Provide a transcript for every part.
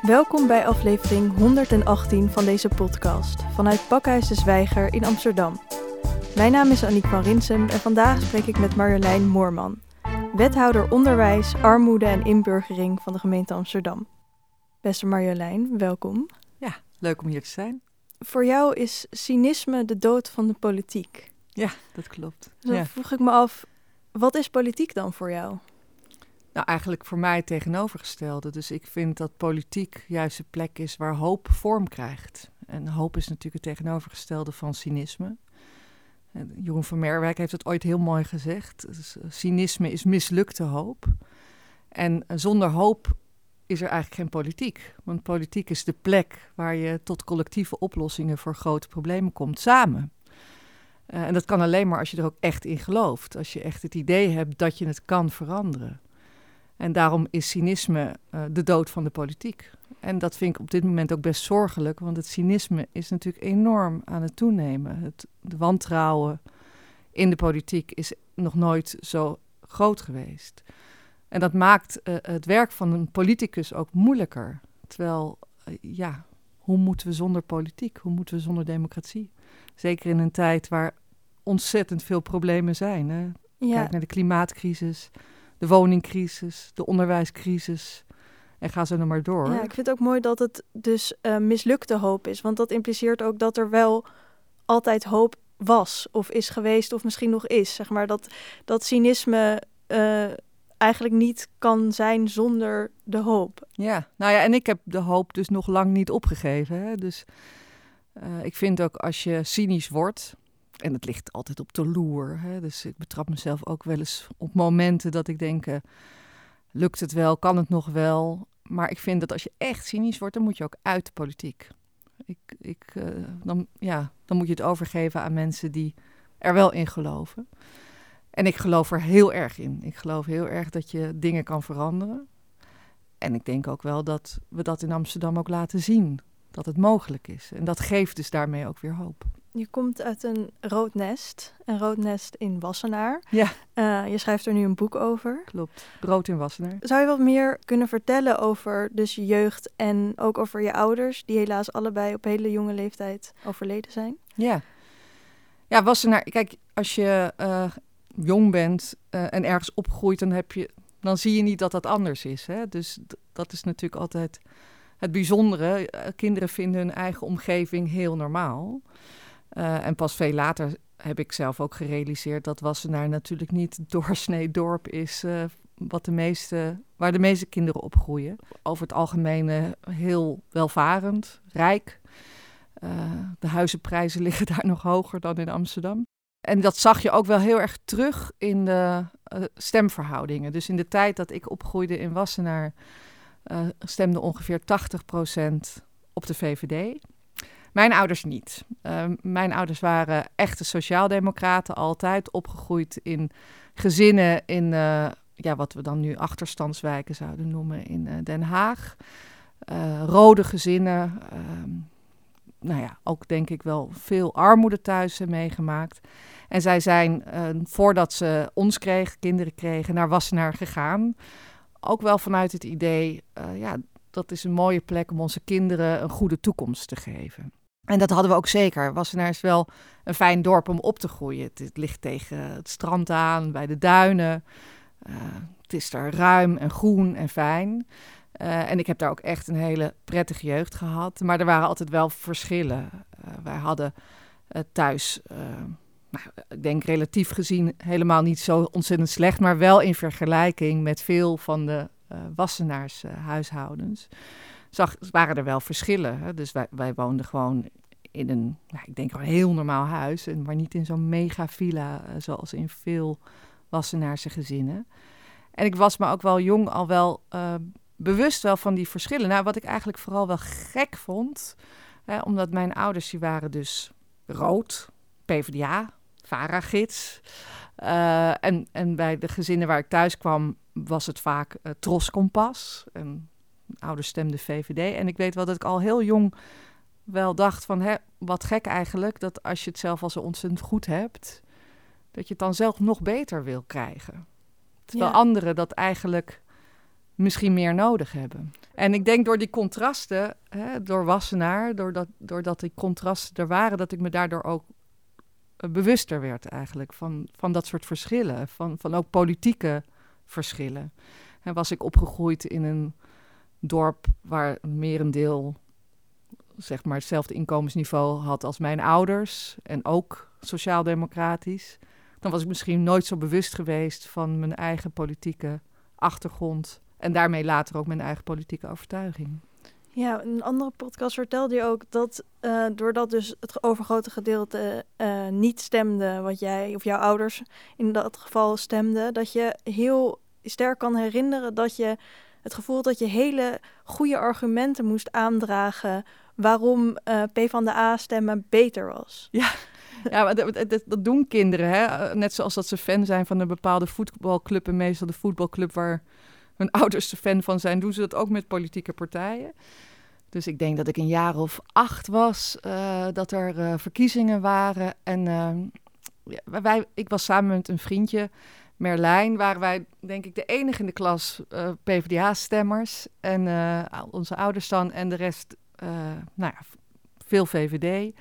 Welkom bij aflevering 118 van deze podcast vanuit Pakhuis de Zwijger in Amsterdam. Mijn naam is Aniek van Rinsum en vandaag spreek ik met Marjolein Moorman, wethouder onderwijs, armoede en inburgering van de gemeente Amsterdam. Beste Marjolein, welkom. Ja, leuk om hier te zijn. Voor jou is cynisme de dood van de politiek. Ja, dat klopt. Dan ja. vroeg ik me af, wat is politiek dan voor jou? Nou, eigenlijk voor mij het tegenovergestelde. Dus ik vind dat politiek juist de plek is waar hoop vorm krijgt. En hoop is natuurlijk het tegenovergestelde van cynisme. En Jeroen van Merwijk heeft het ooit heel mooi gezegd. Dus, uh, cynisme is mislukte hoop. En uh, zonder hoop is er eigenlijk geen politiek. Want politiek is de plek waar je tot collectieve oplossingen voor grote problemen komt samen. Uh, en dat kan alleen maar als je er ook echt in gelooft. Als je echt het idee hebt dat je het kan veranderen. En daarom is cynisme uh, de dood van de politiek. En dat vind ik op dit moment ook best zorgelijk, want het cynisme is natuurlijk enorm aan het toenemen. Het de wantrouwen in de politiek is nog nooit zo groot geweest. En dat maakt uh, het werk van een politicus ook moeilijker. Terwijl, uh, ja, hoe moeten we zonder politiek? Hoe moeten we zonder democratie? Zeker in een tijd waar ontzettend veel problemen zijn. Hè? Ja. Kijk naar de klimaatcrisis de woningcrisis, de onderwijscrisis. En ga zo nog maar door. Ja, ik vind het ook mooi dat het dus uh, mislukte hoop is. Want dat impliceert ook dat er wel altijd hoop was, of is geweest, of misschien nog is. Zeg maar dat, dat cynisme uh, eigenlijk niet kan zijn zonder de hoop. Ja, nou ja, en ik heb de hoop dus nog lang niet opgegeven. Hè? Dus uh, ik vind ook als je cynisch wordt, en het ligt altijd op de loer. Hè? Dus ik betrap mezelf ook wel eens op momenten dat ik denk: uh, lukt het wel, kan het nog wel? Maar ik vind dat als je echt cynisch wordt, dan moet je ook uit de politiek. Ik, ik, uh, dan, ja, dan moet je het overgeven aan mensen die er wel in geloven. En ik geloof er heel erg in. Ik geloof heel erg dat je dingen kan veranderen. En ik denk ook wel dat we dat in Amsterdam ook laten zien. Dat het mogelijk is. En dat geeft dus daarmee ook weer hoop. Je komt uit een rood nest, een rood nest in Wassenaar. Ja. Uh, je schrijft er nu een boek over. Klopt, rood in Wassenaar. Zou je wat meer kunnen vertellen over dus je jeugd en ook over je ouders, die helaas allebei op hele jonge leeftijd overleden zijn? Ja. Ja, Wassenaar, kijk, als je uh, jong bent uh, en ergens opgroeit, dan, heb je, dan zie je niet dat dat anders is. Hè? Dus dat is natuurlijk altijd het bijzondere. kinderen vinden hun eigen omgeving heel normaal. Uh, en pas veel later heb ik zelf ook gerealiseerd dat Wassenaar natuurlijk niet doorsnee dorp is. Uh, wat de meeste, waar de meeste kinderen opgroeien. Over het algemeen uh, heel welvarend, rijk. de huizenprijzen liggen daar nog hoger dan in Amsterdam. En dat zag je ook wel heel erg terug in de stemverhoudingen. Dus in de tijd dat ik opgroeide in Wassenaar stemde ongeveer 80% op de VVD. Mijn ouders niet. Uh, mijn ouders waren echte sociaaldemocraten, altijd opgegroeid in gezinnen in uh, ja, wat we dan nu achterstandswijken zouden noemen in uh, Den Haag. Rode gezinnen. Ehm, nou ja, ook denk ik wel veel armoede thuis meegemaakt. En zij zijn, voordat ze ons kregen, kinderen kregen, naar Wassenaar gegaan. Ook wel vanuit het idee, ja, dat is een mooie plek om onze kinderen een goede toekomst te geven. En dat hadden we ook zeker. Wassenaar is wel een fijn dorp om op te groeien. Het, ligt tegen het strand aan, bij de duinen. Uh, het is daar ruim en groen en fijn. Uh, en ik heb daar ook echt een hele prettige jeugd gehad. Maar er waren altijd wel verschillen. Uh, wij hadden thuis, nou, ik denk relatief gezien, helemaal niet zo ontzettend slecht. Maar wel in vergelijking met veel van de Wassenaars huishoudens zag, waren er wel verschillen. Hè? Dus wij, wij woonden gewoon in een, ik denk een heel normaal huis, maar niet in zo'n mega villa uh, zoals in veel Wassenaarse gezinnen. En ik was me ook wel jong al wel uh, bewust wel van die verschillen. Nou, wat ik eigenlijk vooral wel gek vond, hè, omdat mijn ouders die waren dus rood, PvdA, VARA-gids. Uh, en, en bij de gezinnen waar ik thuis kwam was het vaak Troskompas. En ouders stemden VVD. En ik weet wel dat ik al heel jong wel dacht van... Hè, wat gek eigenlijk, dat als je het zelf al zo ontzettend goed hebt... dat je het dan zelf nog beter wil krijgen. Terwijl ja. anderen dat eigenlijk misschien meer nodig hebben. En ik denk door die contrasten, hè, door Wassenaar, doordat, doordat die contrasten er waren, dat ik me daardoor ook eh, bewuster werd eigenlijk van, van dat soort verschillen, van, van ook politieke verschillen. En was ik opgegroeid in een dorp waar een merendeel zeg maar hetzelfde inkomensniveau had als mijn ouders en ook sociaal-democratisch, dan was ik misschien nooit zo bewust geweest van mijn eigen politieke achtergrond en daarmee later ook mijn eigen politieke overtuiging. Ja, een andere podcast vertelde je ook dat uh, doordat dus het overgrote gedeelte uh, niet stemde, wat jij of jouw ouders in dat geval stemden, dat je heel sterk kan herinneren dat je het gevoel dat je hele goede argumenten moest aandragen waarom uh, P van de A stemmen beter was. Ja. Ja, dat, doen kinderen, hè? Net zoals dat ze fan zijn van een bepaalde voetbalclub en meestal de voetbalclub waar hun ouders fan van zijn, doen ze dat ook met politieke partijen. Dus ik denk dat ik een jaar of acht was, uh, dat er verkiezingen waren. En ja, wij, ik was samen met een vriendje, Merlijn, waren wij denk ik de enige in de klas PvdA-stemmers. En onze ouders dan en de rest, nou ja, veel VVD.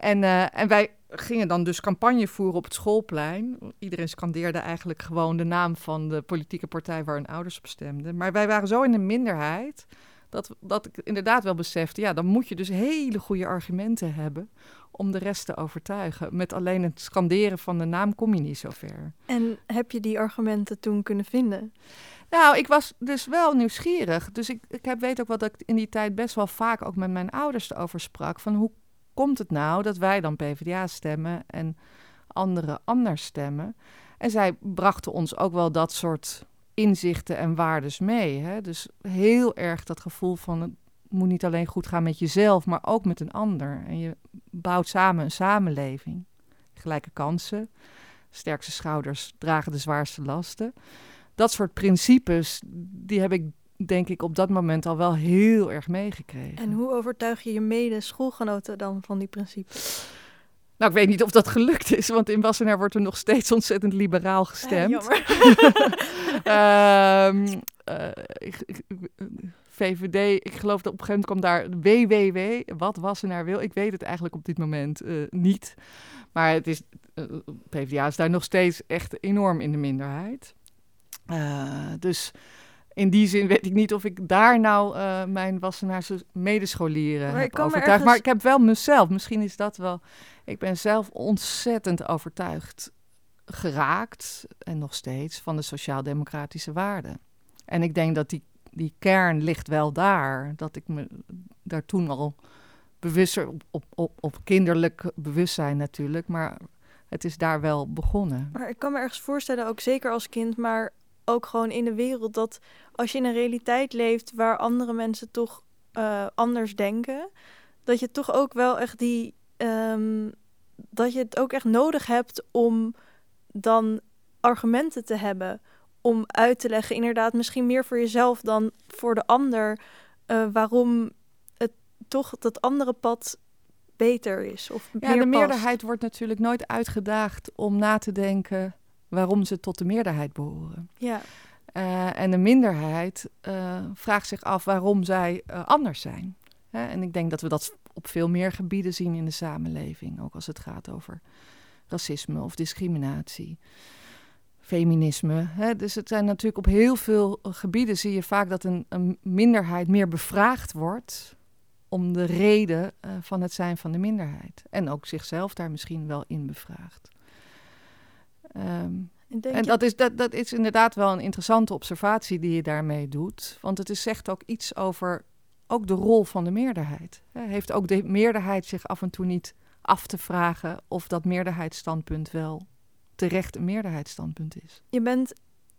En, en wij gingen dan dus campagne voeren op het schoolplein. Iedereen scandeerde eigenlijk gewoon de naam van de politieke partij waar hun ouders op stemden. Maar wij waren zo in de minderheid dat, dat ik inderdaad wel besefte, ja, dan moet je dus hele goede argumenten hebben om de rest te overtuigen. Met alleen het scanderen van de naam kom je niet zo ver. En heb je die argumenten toen kunnen vinden? Nou, ik was dus wel nieuwsgierig. Dus ik, ik heb, weet ook wat ik in die tijd best wel vaak ook met mijn ouders erover sprak. Van hoe komt het nou dat wij dan PvdA stemmen en anderen anders stemmen? En zij brachten ons ook wel dat soort inzichten en waardes mee. Hè? Dus heel erg dat gevoel van het moet niet alleen goed gaan met jezelf, maar ook met een ander. En je bouwt samen een samenleving. Gelijke kansen, sterkste schouders dragen de zwaarste lasten. Dat soort principes, die heb ik denk ik op dat moment al wel heel erg meegekregen. En hoe overtuig je je mede schoolgenoten dan van die principes? Nou, ik weet niet of dat gelukt is, want in Wassenaar wordt er nog steeds ontzettend liberaal gestemd. Ja, um, uh, VVD, ik geloof dat op een gegeven moment kwam daar WWW, wat Wassenaar wil. Ik weet het eigenlijk op dit moment uh, niet. Maar het is, uh, PvdA is daar nog steeds echt enorm in de minderheid. dus in die zin weet ik niet of ik daar nou uh, mijn Wassenaarse medescholieren maar heb overtuigd. Ergens... Maar ik heb wel mezelf, misschien is dat wel... Ik ben zelf ontzettend overtuigd geraakt, en nog steeds, van de sociaal-democratische waarden. En ik denk dat die, die kern ligt wel daar. Dat ik me daar toen al bewuster, op, op, op, kinderlijk bewustzijn natuurlijk, maar het is daar wel begonnen. Maar ik kan me ergens voorstellen, ook zeker als kind, maar ook gewoon in de wereld, dat als je in een realiteit leeft waar andere mensen toch uh, anders denken, dat je toch ook wel echt die. Um, dat je het ook echt nodig hebt om dan argumenten te hebben. Om uit te leggen, inderdaad, misschien meer voor jezelf dan voor de ander. Uh, waarom het toch dat andere pad beter is. Of ja, de meerderheid wordt natuurlijk nooit uitgedaagd om na te denken waarom ze tot de meerderheid behoren. Ja. Uh, en de minderheid uh, vraagt zich af waarom zij uh, anders zijn. Hè? En ik denk dat we dat op veel meer gebieden zien in de samenleving, ook als het gaat over racisme of discriminatie, feminisme. Hè? Dus het zijn natuurlijk op heel veel gebieden zie je vaak dat een, een minderheid meer bevraagd wordt om de reden van het zijn van de minderheid. En ook zichzelf daar misschien wel in bevraagt. Um, en dat is, dat, dat is inderdaad wel een interessante observatie die je daarmee doet. Want het is, zegt ook iets over ook de rol van de meerderheid. Heeft ook de meerderheid zich af en toe niet af te vragen of dat meerderheidsstandpunt wel terecht een meerderheidsstandpunt is? Je bent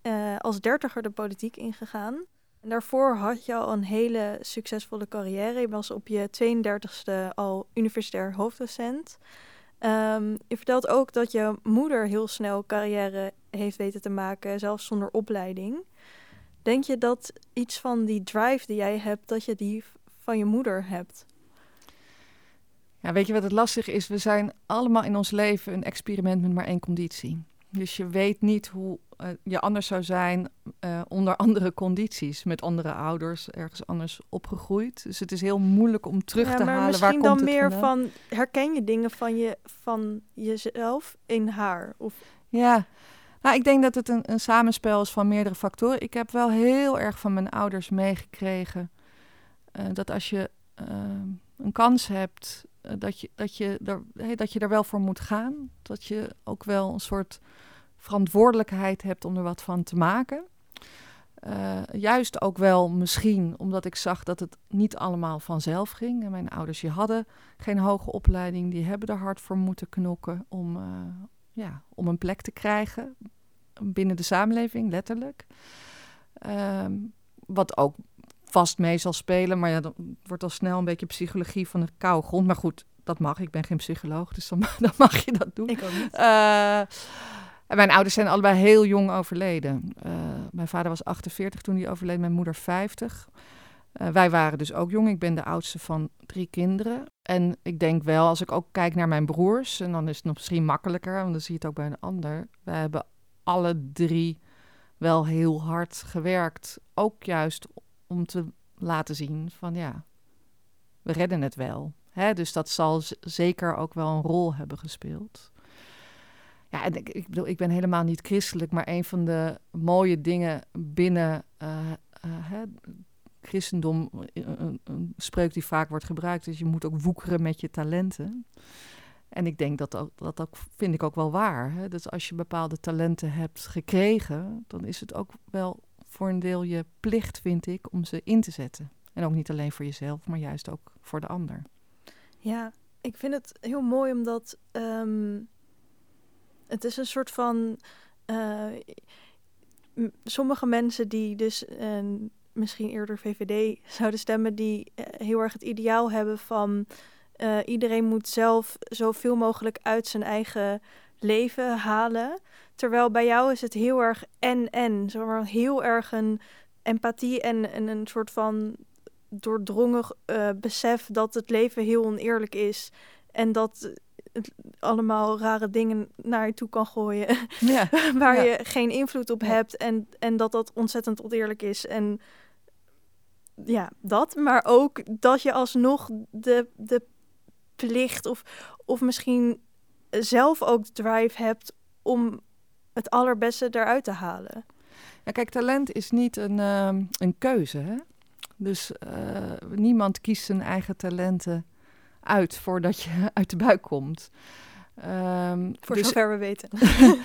uh, als dertiger de politiek ingegaan. En daarvoor had je al een hele succesvolle carrière. Je was op je 32e al universitair hoofddocent. Um, je vertelt ook dat je moeder heel snel carrière heeft weten te maken, zelfs zonder opleiding. Denk je dat iets van die drive die jij hebt, dat je die van je moeder hebt? Ja, weet je wat het lastig is? We zijn allemaal in ons leven een experiment met maar één conditie. Dus je weet niet hoe uh, je anders zou zijn uh, onder andere condities, met andere ouders, ergens anders opgegroeid. Dus het is heel moeilijk om terug ja, te maar halen. Misschien waar dan komt het meer vandaan? van herken je dingen van, je, van jezelf in haar? Of Ja, nou, ik denk dat het een, een samenspel is van meerdere factoren. Ik heb wel heel erg van mijn ouders meegekregen uh, dat als je uh, een kans hebt, uh, dat, je, dat, je er, dat je er wel voor moet gaan. Dat je ook wel een soort verantwoordelijkheid hebt om er wat van te maken. Juist ook wel misschien omdat ik zag dat het niet allemaal vanzelf ging. Mijn ouders die hadden geen hoge opleiding, die hebben er hard voor moeten knokken om, ja, om een plek te krijgen binnen de samenleving, letterlijk. Uh, wat ook vast mee zal spelen, maar ja, dan wordt al snel een beetje psychologie van de koude grond. Maar goed, dat mag. Ik ben geen psycholoog, dus dan, dan mag je dat doen. ik ook niet. Uh, en mijn ouders zijn allebei heel jong overleden. Uh, mijn vader was 48 toen hij overleed, mijn moeder 50. Uh, wij waren dus ook jong. Ik ben de oudste van drie kinderen. En ik denk wel, als ik ook kijk naar mijn broers, en dan is het nog misschien makkelijker, want dan zie je het ook bij een ander. Wij hebben alle drie wel heel hard gewerkt. Ook juist om te laten zien van ja, we redden het wel. Hè? Dus dat zal zeker ook wel een rol hebben gespeeld. Ja, en ik, bedoel, ik ben helemaal niet christelijk, maar een van de mooie dingen binnen uh, hè, christendom, een, een, spreuk die vaak wordt gebruikt, is je moet ook woekeren met je talenten. En ik denk dat dat ook vind ik ook wel waar. Hè? Dus als je bepaalde talenten hebt gekregen, dan is het ook wel voor een deel je plicht, vind ik, om ze in te zetten. En ook niet alleen voor jezelf, maar juist ook voor de ander. Ja, ik vind het heel mooi omdat um, het is een soort van. Uh, sommige mensen die dus misschien eerder VVD zouden stemmen, die uh, heel erg het ideaal hebben van uh, iedereen moet zelf zoveel mogelijk uit zijn eigen leven halen. Terwijl bij jou is het heel erg en-en. Zomaar heel erg een empathie en, en een soort van doordrongen uh, besef dat het leven heel oneerlijk is. En dat het allemaal rare dingen naar je toe kan gooien. Ja. waar ja. je geen invloed op hebt. En, en dat dat ontzettend oneerlijk is. En ja, dat. Maar ook dat je alsnog de, de plicht of, of misschien zelf ook de drive hebt om het allerbeste eruit te halen. Ja, kijk, talent is niet een, uh, een keuze. Hè? Dus uh, niemand kiest zijn eigen talenten uit voordat je uit de buik komt. Um, Voor dus, zover we weten.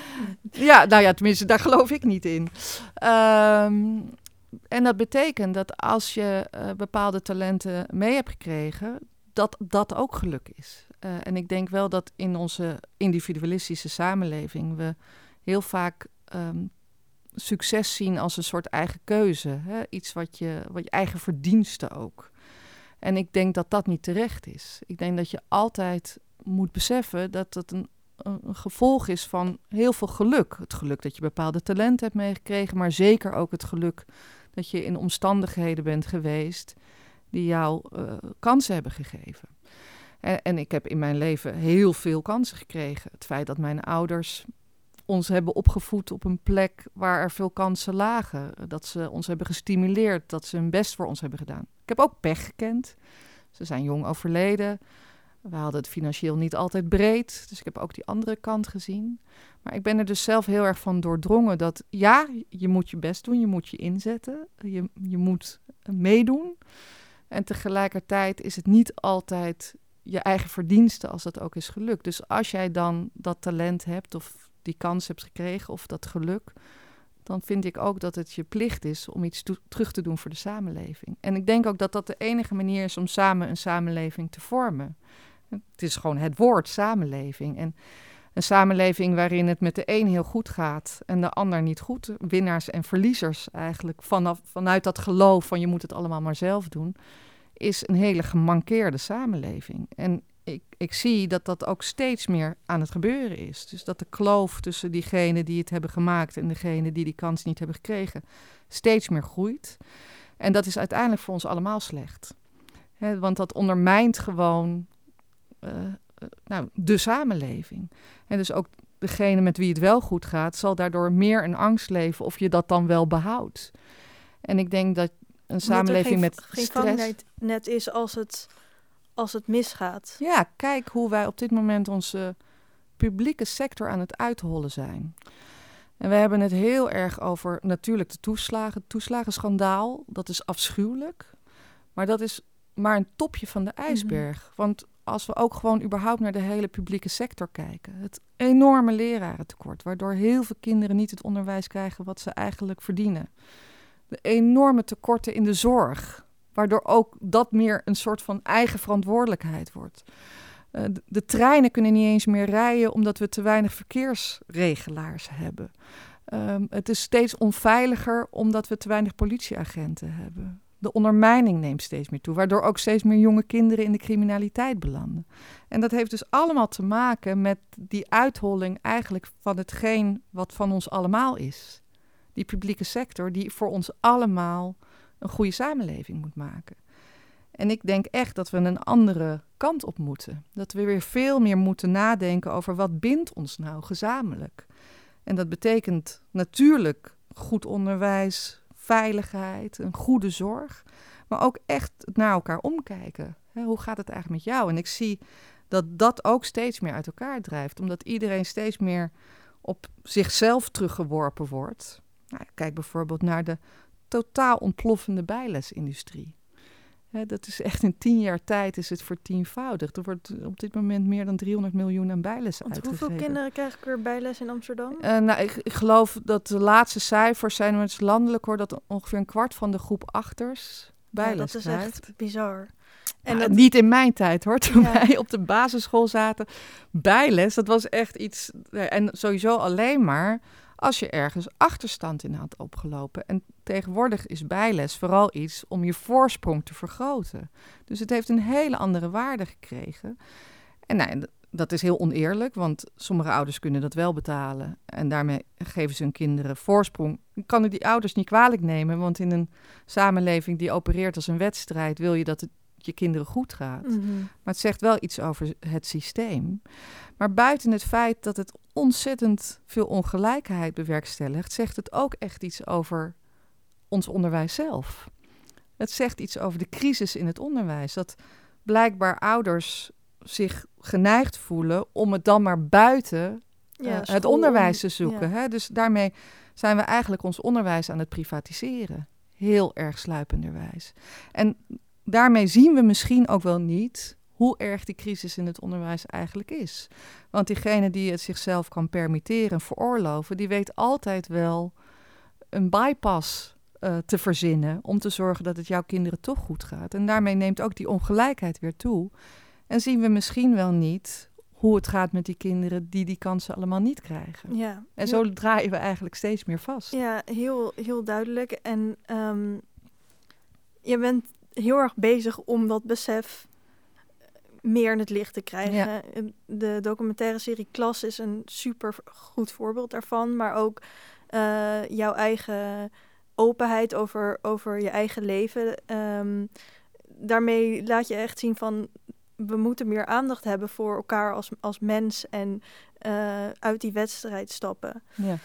ja, nou ja, tenminste, daar geloof ik niet in. Um, en dat betekent dat als je uh, bepaalde talenten mee hebt gekregen, dat dat ook geluk is. Uh, en ik denk wel dat in onze individualistische samenleving we heel vaak um, succes zien als een soort eigen keuze. Hè? Iets wat je, wat je eigen verdienste ook. En ik denk dat dat niet terecht is. Ik denk dat je altijd moet beseffen dat het een, een, gevolg is van heel veel geluk. Het geluk dat je bepaalde talenten hebt meegekregen, maar zeker ook het geluk dat je in omstandigheden bent geweest die jou uh, kansen hebben gegeven. En, en, ik heb in mijn leven heel veel kansen gekregen. Het feit dat mijn ouders ons hebben opgevoed op een plek waar er veel kansen lagen. Dat ze ons hebben gestimuleerd, dat ze hun best voor ons hebben gedaan. Ik heb ook pech gekend. Ze zijn jong overleden. We hadden het financieel niet altijd breed, dus ik heb ook die andere kant gezien. Maar ik ben er dus zelf heel erg van doordrongen dat ja, je moet je best doen, je moet je inzetten, je, je moet meedoen. En tegelijkertijd is het niet altijd je eigen verdienste als dat ook is gelukt. Dus als jij dan dat talent hebt of die kans hebt gekregen of dat geluk, dan vind ik ook dat het je plicht is om iets terug te doen voor de samenleving. En ik denk ook dat dat de enige manier is om samen een samenleving te vormen. Het is gewoon het woord samenleving. En een samenleving waarin het met de een heel goed gaat en de ander niet goed. Winnaars en verliezers eigenlijk. Vanaf, vanuit dat geloof van je moet het allemaal maar zelf doen. Is een hele gemankeerde samenleving. En ik, ik zie dat dat ook steeds meer aan het gebeuren is. Dus dat de kloof tussen diegenen die het hebben gemaakt en degenen die die kans niet hebben gekregen, steeds meer groeit. En dat is uiteindelijk voor ons allemaal slecht. Want dat ondermijnt gewoon uh, uh, nou, de samenleving. En dus ook degene met wie het wel goed gaat, zal daardoor meer in angst leven of je dat dan wel behoudt. En ik denk dat een samenleving geen, met geen stress... net is als het, als het misgaat. Ja, kijk hoe wij op dit moment onze publieke sector aan het uithollen zijn. En we hebben het heel erg over natuurlijk de toeslagen, het toeslagenschandaal. Dat is afschuwelijk. Maar dat is maar een topje van de ijsberg. Mhm. Want als we ook gewoon überhaupt naar de hele publieke sector kijken. Het enorme lerarentekort, waardoor heel veel kinderen niet het onderwijs krijgen wat ze eigenlijk verdienen. De enorme tekorten in de zorg, waardoor ook dat meer een soort van eigen verantwoordelijkheid wordt. Uh, de, treinen kunnen niet eens meer rijden omdat we te weinig verkeersregelaars hebben. Um, het is steeds onveiliger omdat we te weinig politieagenten hebben. De ondermijning neemt steeds meer toe, waardoor ook steeds meer jonge kinderen in de criminaliteit belanden. En dat heeft dus allemaal te maken met die uitholling eigenlijk van hetgeen wat van ons allemaal is. Die publieke sector die voor ons allemaal een goede samenleving moet maken. En ik denk echt dat we een andere kant op moeten. Dat we weer veel meer moeten nadenken over wat bindt ons nou gezamenlijk. En dat betekent natuurlijk goed onderwijs, veiligheid, een goede zorg. Maar ook echt naar elkaar omkijken. hoe gaat het eigenlijk met jou? En ik zie dat dat ook steeds meer uit elkaar drijft. Omdat iedereen steeds meer op zichzelf teruggeworpen wordt. Nou, kijk bijvoorbeeld naar de totaal ontploffende bijlesindustrie dat is echt in tien jaar tijd is het vertienvoudigd. Er wordt op dit moment meer dan 300 miljoen aan bijles Want uitgegeven. Hoeveel kinderen krijgen er bijles in Amsterdam? Uh, nou, ik, ik, geloof dat de laatste cijfers zijn, maar het is landelijk hoor, dat ongeveer een kwart van de groep achters bijles ja, dat is echt bizar. En dat... Niet in mijn tijd hoor, toen wij op de basisschool zaten. Bijles, dat was echt iets... En sowieso alleen maar als je ergens achterstand in had opgelopen. En tegenwoordig is bijles vooral iets om je voorsprong te vergroten. Dus het heeft een hele andere waarde gekregen. En nou, dat is heel oneerlijk, want sommige ouders kunnen dat wel betalen. En daarmee geven ze hun kinderen voorsprong. Ik kan ik die ouders niet kwalijk nemen, want in een samenleving die opereert als een wedstrijd wil je dat het je kinderen goed gaat. Mhm. Maar het zegt wel iets over het systeem. Maar buiten het feit dat het ontzettend veel ongelijkheid bewerkstelligt, zegt het ook echt iets over ons onderwijs zelf. Het zegt iets over de crisis in het onderwijs. Dat blijkbaar ouders zich geneigd voelen om het dan maar buiten eh, het onderwijs te zoeken. Hè? Dus daarmee zijn we eigenlijk ons onderwijs aan het privatiseren. Heel erg sluipenderwijs. En daarmee zien we misschien ook wel niet hoe erg die crisis in het onderwijs eigenlijk is. Want diegene die het zichzelf kan permitteren en veroorloven, die weet altijd wel een bypass uh, te verzinnen om te zorgen dat het jouw kinderen toch goed gaat. En daarmee neemt ook die ongelijkheid weer toe. En zien we misschien wel niet hoe het gaat met die kinderen die die kansen allemaal niet krijgen. Ja, en zo draaien we eigenlijk steeds meer vast. Ja, heel, heel duidelijk. En um, je bent heel erg bezig om dat besef meer in het licht te krijgen. De documentaire serie Klas is een super goed voorbeeld daarvan. Maar ook uh, jouw eigen openheid over, over je eigen leven. Um, daarmee laat je echt zien van we moeten meer aandacht hebben voor elkaar als, als mens en uh, uit die wedstrijd stappen. Ja.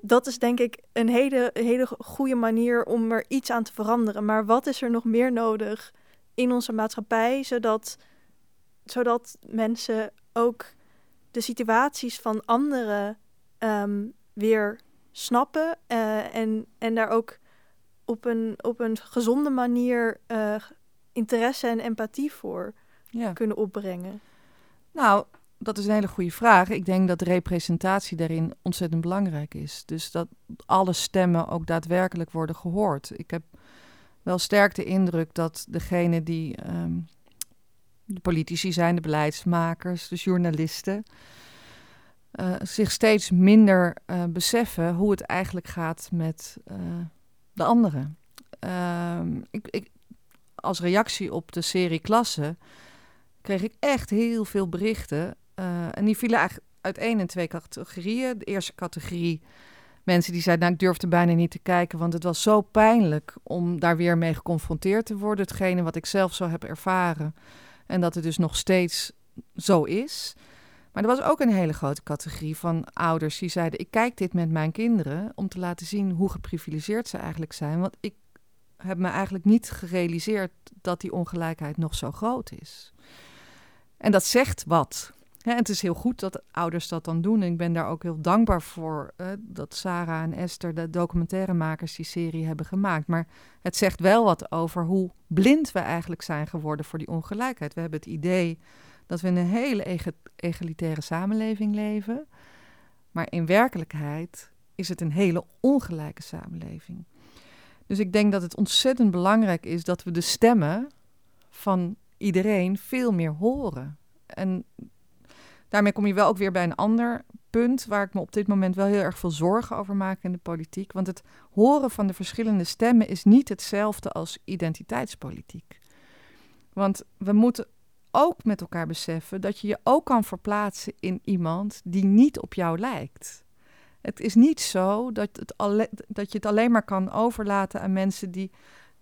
Dat is denk ik een hele, hele goede manier om er iets aan te veranderen. Maar wat is er nog meer nodig in onze maatschappij, zodat, zodat mensen ook de situaties van anderen um, weer snappen uh, en, en daar ook op een, op een gezonde manier uh, interesse en empathie voor ja. kunnen opbrengen? Nou, dat is een hele goede vraag. Ik denk dat representatie daarin ontzettend belangrijk is. Dus dat alle stemmen ook daadwerkelijk worden gehoord. Ik heb wel sterk de indruk dat degene die um, de politici zijn, de beleidsmakers, de journalisten, uh, zich steeds minder uh, beseffen hoe het eigenlijk gaat met uh, de anderen. Ehm, ik, als reactie op de serie Klassen kreeg ik echt heel veel berichten. En die vielen eigenlijk uit één en twee categorieën. De eerste categorie mensen die zeiden, nou ik durfde bijna niet te kijken, want het was zo pijnlijk om daar weer mee geconfronteerd te worden. Hetgene wat ik zelf zo heb ervaren. En dat het dus nog steeds zo is. Maar er was ook een hele grote categorie van ouders die zeiden: Ik kijk dit met mijn kinderen om te laten zien hoe geprivilegeerd ze eigenlijk zijn. Want ik heb me eigenlijk niet gerealiseerd dat die ongelijkheid nog zo groot is. En dat zegt wat. Het is heel goed dat ouders dat dan doen. En ik ben daar ook heel dankbaar voor dat Sarah en Esther, de documentairemakers, die serie hebben gemaakt. Maar het zegt wel wat over hoe blind we eigenlijk zijn geworden voor die ongelijkheid. We hebben het idee dat we in een hele egalitaire samenleving leven. Maar in werkelijkheid is het een hele ongelijke samenleving. Dus ik denk dat het ontzettend belangrijk is dat we de stemmen van iedereen veel meer horen. En daarmee kom je wel ook weer bij een ander punt waar ik me op dit moment wel heel erg veel zorgen over maak in de politiek. Want het horen van de verschillende stemmen is niet hetzelfde als identiteitspolitiek. Want we moeten ook met elkaar beseffen dat je je ook kan verplaatsen in iemand die niet op jou lijkt. Het is niet zo dat, het dat je het alleen maar kan overlaten aan mensen die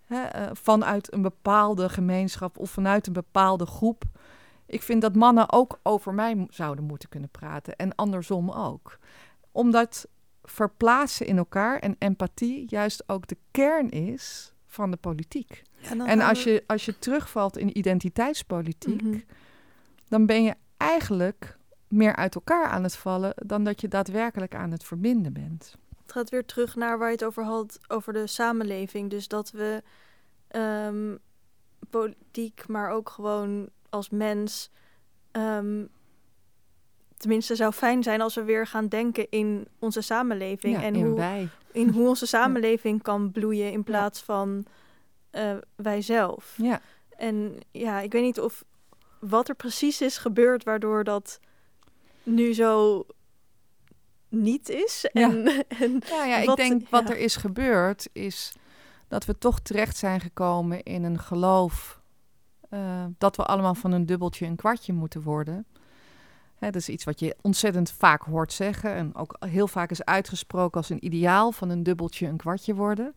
hè, uh, vanuit een bepaalde gemeenschap of vanuit een bepaalde groep. Ik vind dat mannen ook over mij zouden moeten kunnen praten en andersom ook. Omdat verplaatsen in elkaar en empathie juist ook de kern is van de politiek. en als, je, als je terugvalt in identiteitspolitiek, mhm. dan ben je eigenlijk meer uit elkaar aan het vallen dan dat je daadwerkelijk aan het verbinden bent. Het gaat weer terug naar waar je het over had, over de samenleving. Dus dat we um, politiek, maar ook gewoon als mens. Um, tenminste, zou fijn zijn als we weer gaan denken in onze samenleving. en in hoe, wij. in hoe onze samenleving kan bloeien in plaats van uh, wij zelf. Ja. En ja, ik weet niet of wat er precies is gebeurd waardoor dat nu zo niet is. En, ja, en ja, ja ik denk wat er is gebeurd is dat we toch terecht zijn gekomen in een geloof uh, dat we allemaal van een dubbeltje een kwartje moeten worden. Hè, dat is iets wat je ontzettend vaak hoort zeggen en ook heel vaak is uitgesproken als een ideaal van een dubbeltje een kwartje worden.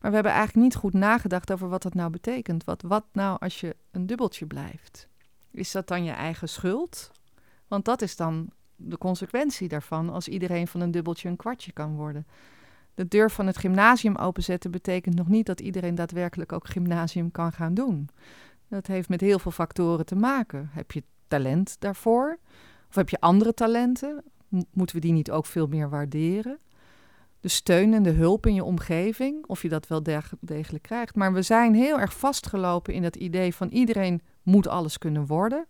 Maar we hebben eigenlijk niet goed nagedacht over wat dat nou betekent. Wat, wat nou als je een dubbeltje blijft? Is dat dan je eigen schuld? Want dat is dan de consequentie daarvan als iedereen van een dubbeltje een kwartje kan worden. De deur van het gymnasium openzetten betekent nog niet dat iedereen daadwerkelijk ook gymnasium kan gaan doen. Dat heeft met heel veel factoren te maken. Heb je talent daarvoor? Of heb je andere talenten? moeten we die niet ook veel meer waarderen? De steun en de hulp in je omgeving, of je dat wel degelijk krijgt. Maar we zijn heel erg vastgelopen in dat idee van iedereen moet alles kunnen worden.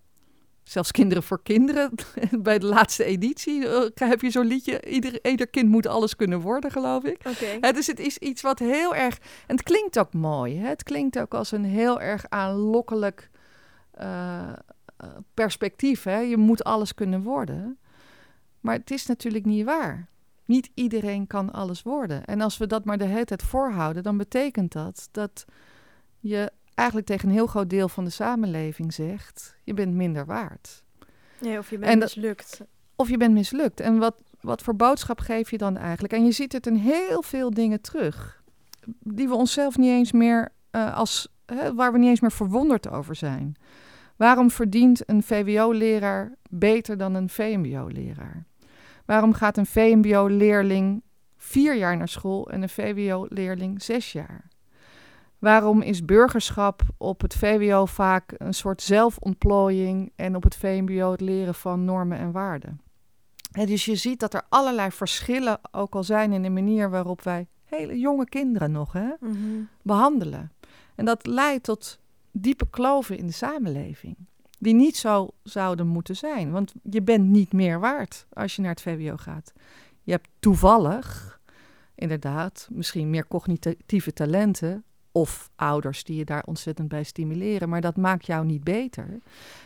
Zelfs Kinderen voor Kinderen, bij de laatste editie uh, heb je zo'n liedje. Ieder, ieder kind moet alles kunnen worden, geloof ik. Okay. dus het is iets wat heel erg. En het klinkt ook mooi. Hè? Het klinkt ook als een heel erg aanlokkelijk uh, perspectief. Hè? Je moet alles kunnen worden. Maar het is natuurlijk niet waar. Niet iedereen kan alles worden. En als we dat maar de hele tijd voorhouden, dan betekent dat dat je eigenlijk tegen een heel groot deel van de samenleving zegt: je bent minder waard. Ja, of je bent mislukt. Of je bent mislukt. En wat, wat voor boodschap geef je dan eigenlijk? En je ziet het in heel veel dingen terug, die we onszelf niet eens meer uh, als, hè, waar we niet eens meer verwonderd over zijn. Waarom verdient een VWO-leraar beter dan een VMBO-leraar? Waarom gaat een VMBO-leerling vier jaar naar school en een VWO-leerling zes jaar? Waarom is burgerschap op het VWO vaak een soort zelfontplooiing en op het VMBO het leren van normen en waarden? En dus je ziet dat er allerlei verschillen ook al zijn in de manier waarop wij hele jonge kinderen nog hè, mhm. behandelen. En dat leidt tot diepe kloven in de samenleving, die niet zo zouden moeten zijn. Want je bent niet meer waard als je naar het VWO gaat. Je hebt toevallig, inderdaad, misschien meer cognitieve talenten of ouders die je daar ontzettend bij stimuleren. Maar dat maakt jou niet beter.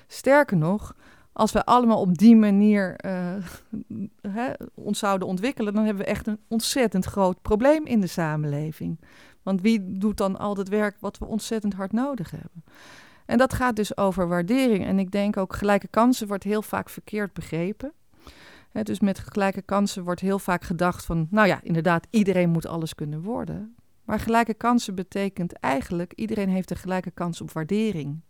Sterker nog, als we allemaal op die manier uh, hè, ons zouden ontwikkelen, dan hebben we echt een ontzettend groot probleem in de samenleving. Want wie doet dan al het werk wat we ontzettend hard nodig hebben? En dat gaat dus over waardering. En ik denk ook gelijke kansen wordt heel vaak verkeerd begrepen. dus met gelijke kansen wordt heel vaak gedacht van, nou ja, inderdaad, iedereen moet alles kunnen worden. Maar gelijke kansen betekent eigenlijk iedereen heeft een gelijke kans op waardering.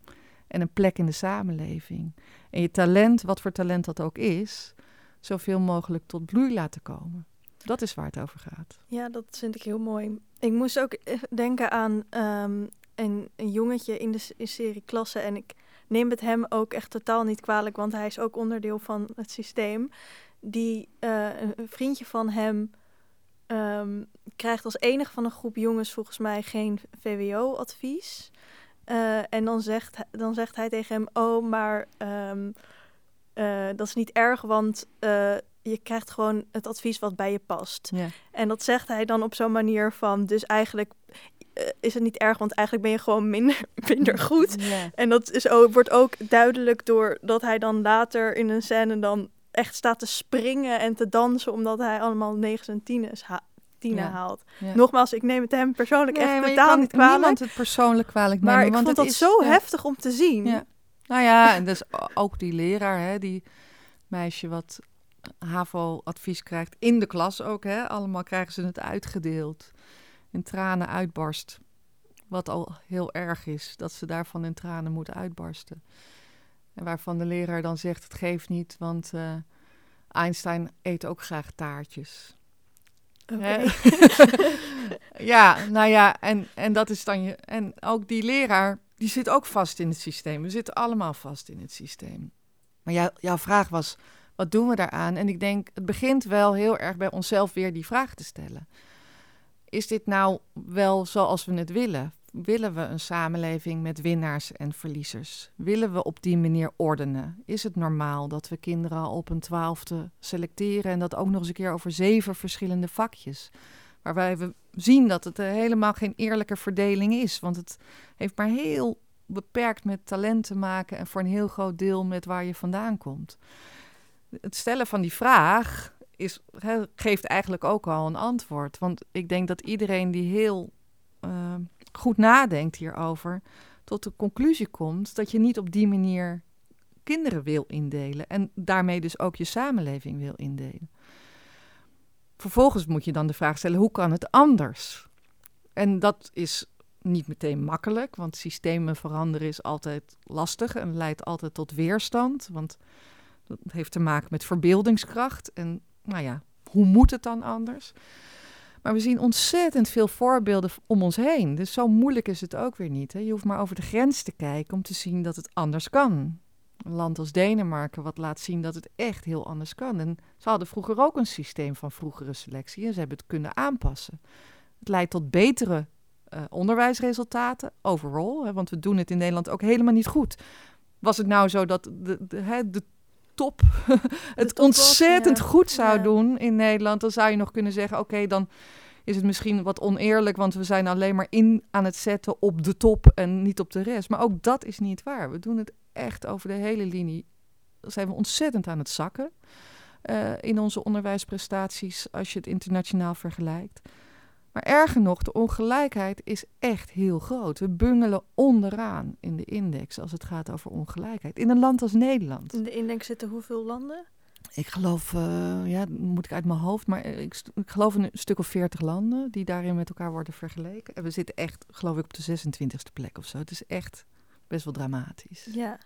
en een plek in de samenleving. En je talent, wat voor talent dat ook is, zoveel mogelijk tot bloei laten komen. Dat is waar het over gaat. Ja, dat vind ik heel mooi. Ik moest ook eh, denken aan ehm, een, een, jongetje in de in serie Klasse. En ik neem het hem ook echt totaal niet kwalijk, want hij is ook onderdeel van het systeem. Die uh, een, vriendje van hem ehm, krijgt als enige van een groep jongens volgens mij geen VWO-advies. Uh, en dan zegt, dan zegt hij tegen hem: Oh, maar um, uh, dat is niet erg, want je krijgt gewoon het advies wat bij je past. Ja. En dat zegt hij dan op zo'n manier van, dus eigenlijk is het niet erg, want eigenlijk ben je gewoon minder, minder goed. Ja. En dat is ook, wordt ook duidelijk doordat hij dan later in een scène dan echt staat te springen en te dansen, omdat hij allemaal negen en tieners ha ja. haalt. Nogmaals, ik neem het hem persoonlijk nee, echt totaal niet kwalijk. niemand het persoonlijk kwalijk nemen. Maar ik want vond dat is, zo heftig om te zien. Nou ja, en dus ook die leraar, hè, die meisje wat HAVO-advies krijgt. In de klas ook, hè. Allemaal krijgen ze het uitgedeeld. In tranen uitbarst. Wat al heel erg is, dat ze daarvan in tranen moeten uitbarsten. En waarvan de leraar dan zegt, het geeft niet, want uh, Einstein eet ook graag taartjes. Okay. ja, nou ja, en, en dat is dan je. En ook die leraar, die zit ook vast in het systeem. We zitten allemaal vast in het systeem. Maar jou, jouw vraag was: wat doen we daaraan? En ik denk, het begint wel heel erg bij onszelf weer die vraag te stellen. Is dit nou wel zoals we het willen? Willen we een samenleving met winnaars en verliezers? Willen we op die manier ordenen? Is het normaal dat we kinderen op een twaalfde selecteren en dat ook nog eens een keer over zeven verschillende vakjes? Waarbij we zien dat het helemaal geen eerlijke verdeling is, want het heeft maar heel beperkt met talent te maken en voor een heel groot deel met waar je vandaan komt het stellen van die vraag is, geeft eigenlijk ook al een antwoord. Want ik denk dat iedereen die heel uh, goed nadenkt hierover, tot de conclusie komt dat je niet op die manier kinderen wil indelen. En daarmee dus ook je samenleving wil indelen. Vervolgens moet je dan de vraag stellen: hoe kan het anders? En dat is niet meteen makkelijk, want systemen veranderen is altijd lastig en leidt altijd tot weerstand. Want dat heeft te maken met verbeeldingskracht. En nou ja, hoe moet het dan anders? Maar we zien ontzettend veel voorbeelden om ons heen. Dus zo moeilijk is het ook weer niet. Hè? Je hoeft maar over de grens te kijken om te zien dat het anders kan. Een land als Denemarken, wat laat zien dat het echt heel anders kan. En ze hadden vroeger ook een systeem van vroegere selectie en ze hebben het kunnen aanpassen. Het leidt tot betere uh, onderwijsresultaten overal, want we doen het in Nederland ook helemaal niet goed. Was het nou zo dat de, de, de top het ontzettend goed zou doen in Nederland, dan zou je nog kunnen zeggen: oké, dan is het misschien wat oneerlijk, want we zijn alleen maar in aan het zetten op de top en niet op de rest. Maar ook dat is niet waar. We doen het echt over de hele linie. Dan zijn we ontzettend aan het zakken uh, in onze onderwijsprestaties als je het internationaal vergelijkt. Maar erger nog, de ongelijkheid is echt heel groot. We bungelen onderaan in de index als het gaat over ongelijkheid. In een land als Nederland. In de index zitten hoeveel landen? Ik geloof, uh, ja, moet ik uit mijn hoofd, maar ik, ik, geloof een stuk of veertig landen die daarin met elkaar worden vergeleken. En we zitten echt, geloof ik, op de 26e plek of zo. Het is echt best wel dramatisch. Ja.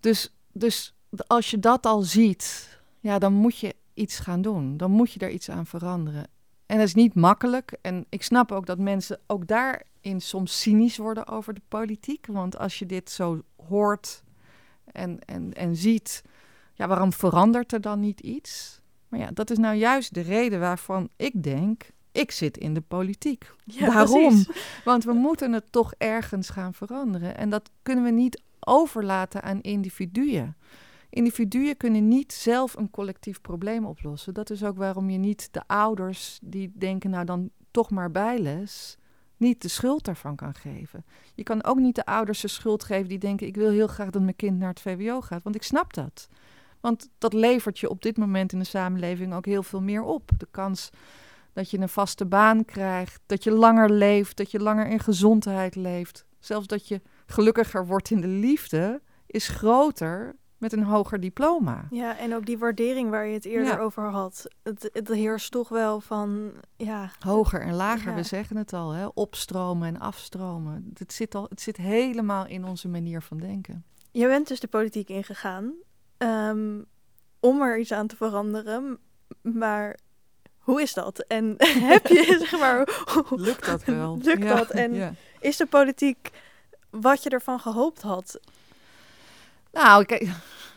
Dus, dus als je dat al ziet, ja, dan moet je iets gaan doen. Dan moet je daar iets aan veranderen. En dat is niet makkelijk. En ik snap ook dat mensen ook daarin soms cynisch worden over de politiek. Want als je dit zo hoort en, en, en ziet, ja, waarom verandert er dan niet iets? Maar ja, dat is nou juist de reden waarvan ik denk, ik zit in de politiek. Ja, Waarom? Want we moeten het toch ergens gaan veranderen. En dat kunnen we niet overlaten aan individuen. Individuen kunnen niet zelf een collectief probleem oplossen. Dat is ook waarom je niet de ouders die denken, nou dan toch maar bijles, niet de schuld daarvan kan geven. Je kan ook niet de ouders de schuld geven die denken, ik wil heel graag dat mijn kind naar het VWO gaat, want ik snap dat. Want dat levert je op dit moment in de samenleving ook heel veel meer op. De kans dat je een vaste baan krijgt, dat je langer leeft, dat je langer in gezondheid leeft, zelfs dat je gelukkiger wordt in de liefde, is groter met een hoger diploma. Ja, en ook die waardering waar je het eerder over had. Het, het heerst toch wel van, ja... Hoger en lager, we zeggen het al, hè? opstromen en afstromen. Het zit, al, het zit helemaal in onze manier van denken. Je bent dus de politiek ingegaan um, om er iets aan te veranderen. Maar hoe is dat? En heb je, zeg maar... Lukt dat wel? Lukt dat? En is de politiek wat je ervan gehoopt had? Nou, kijk,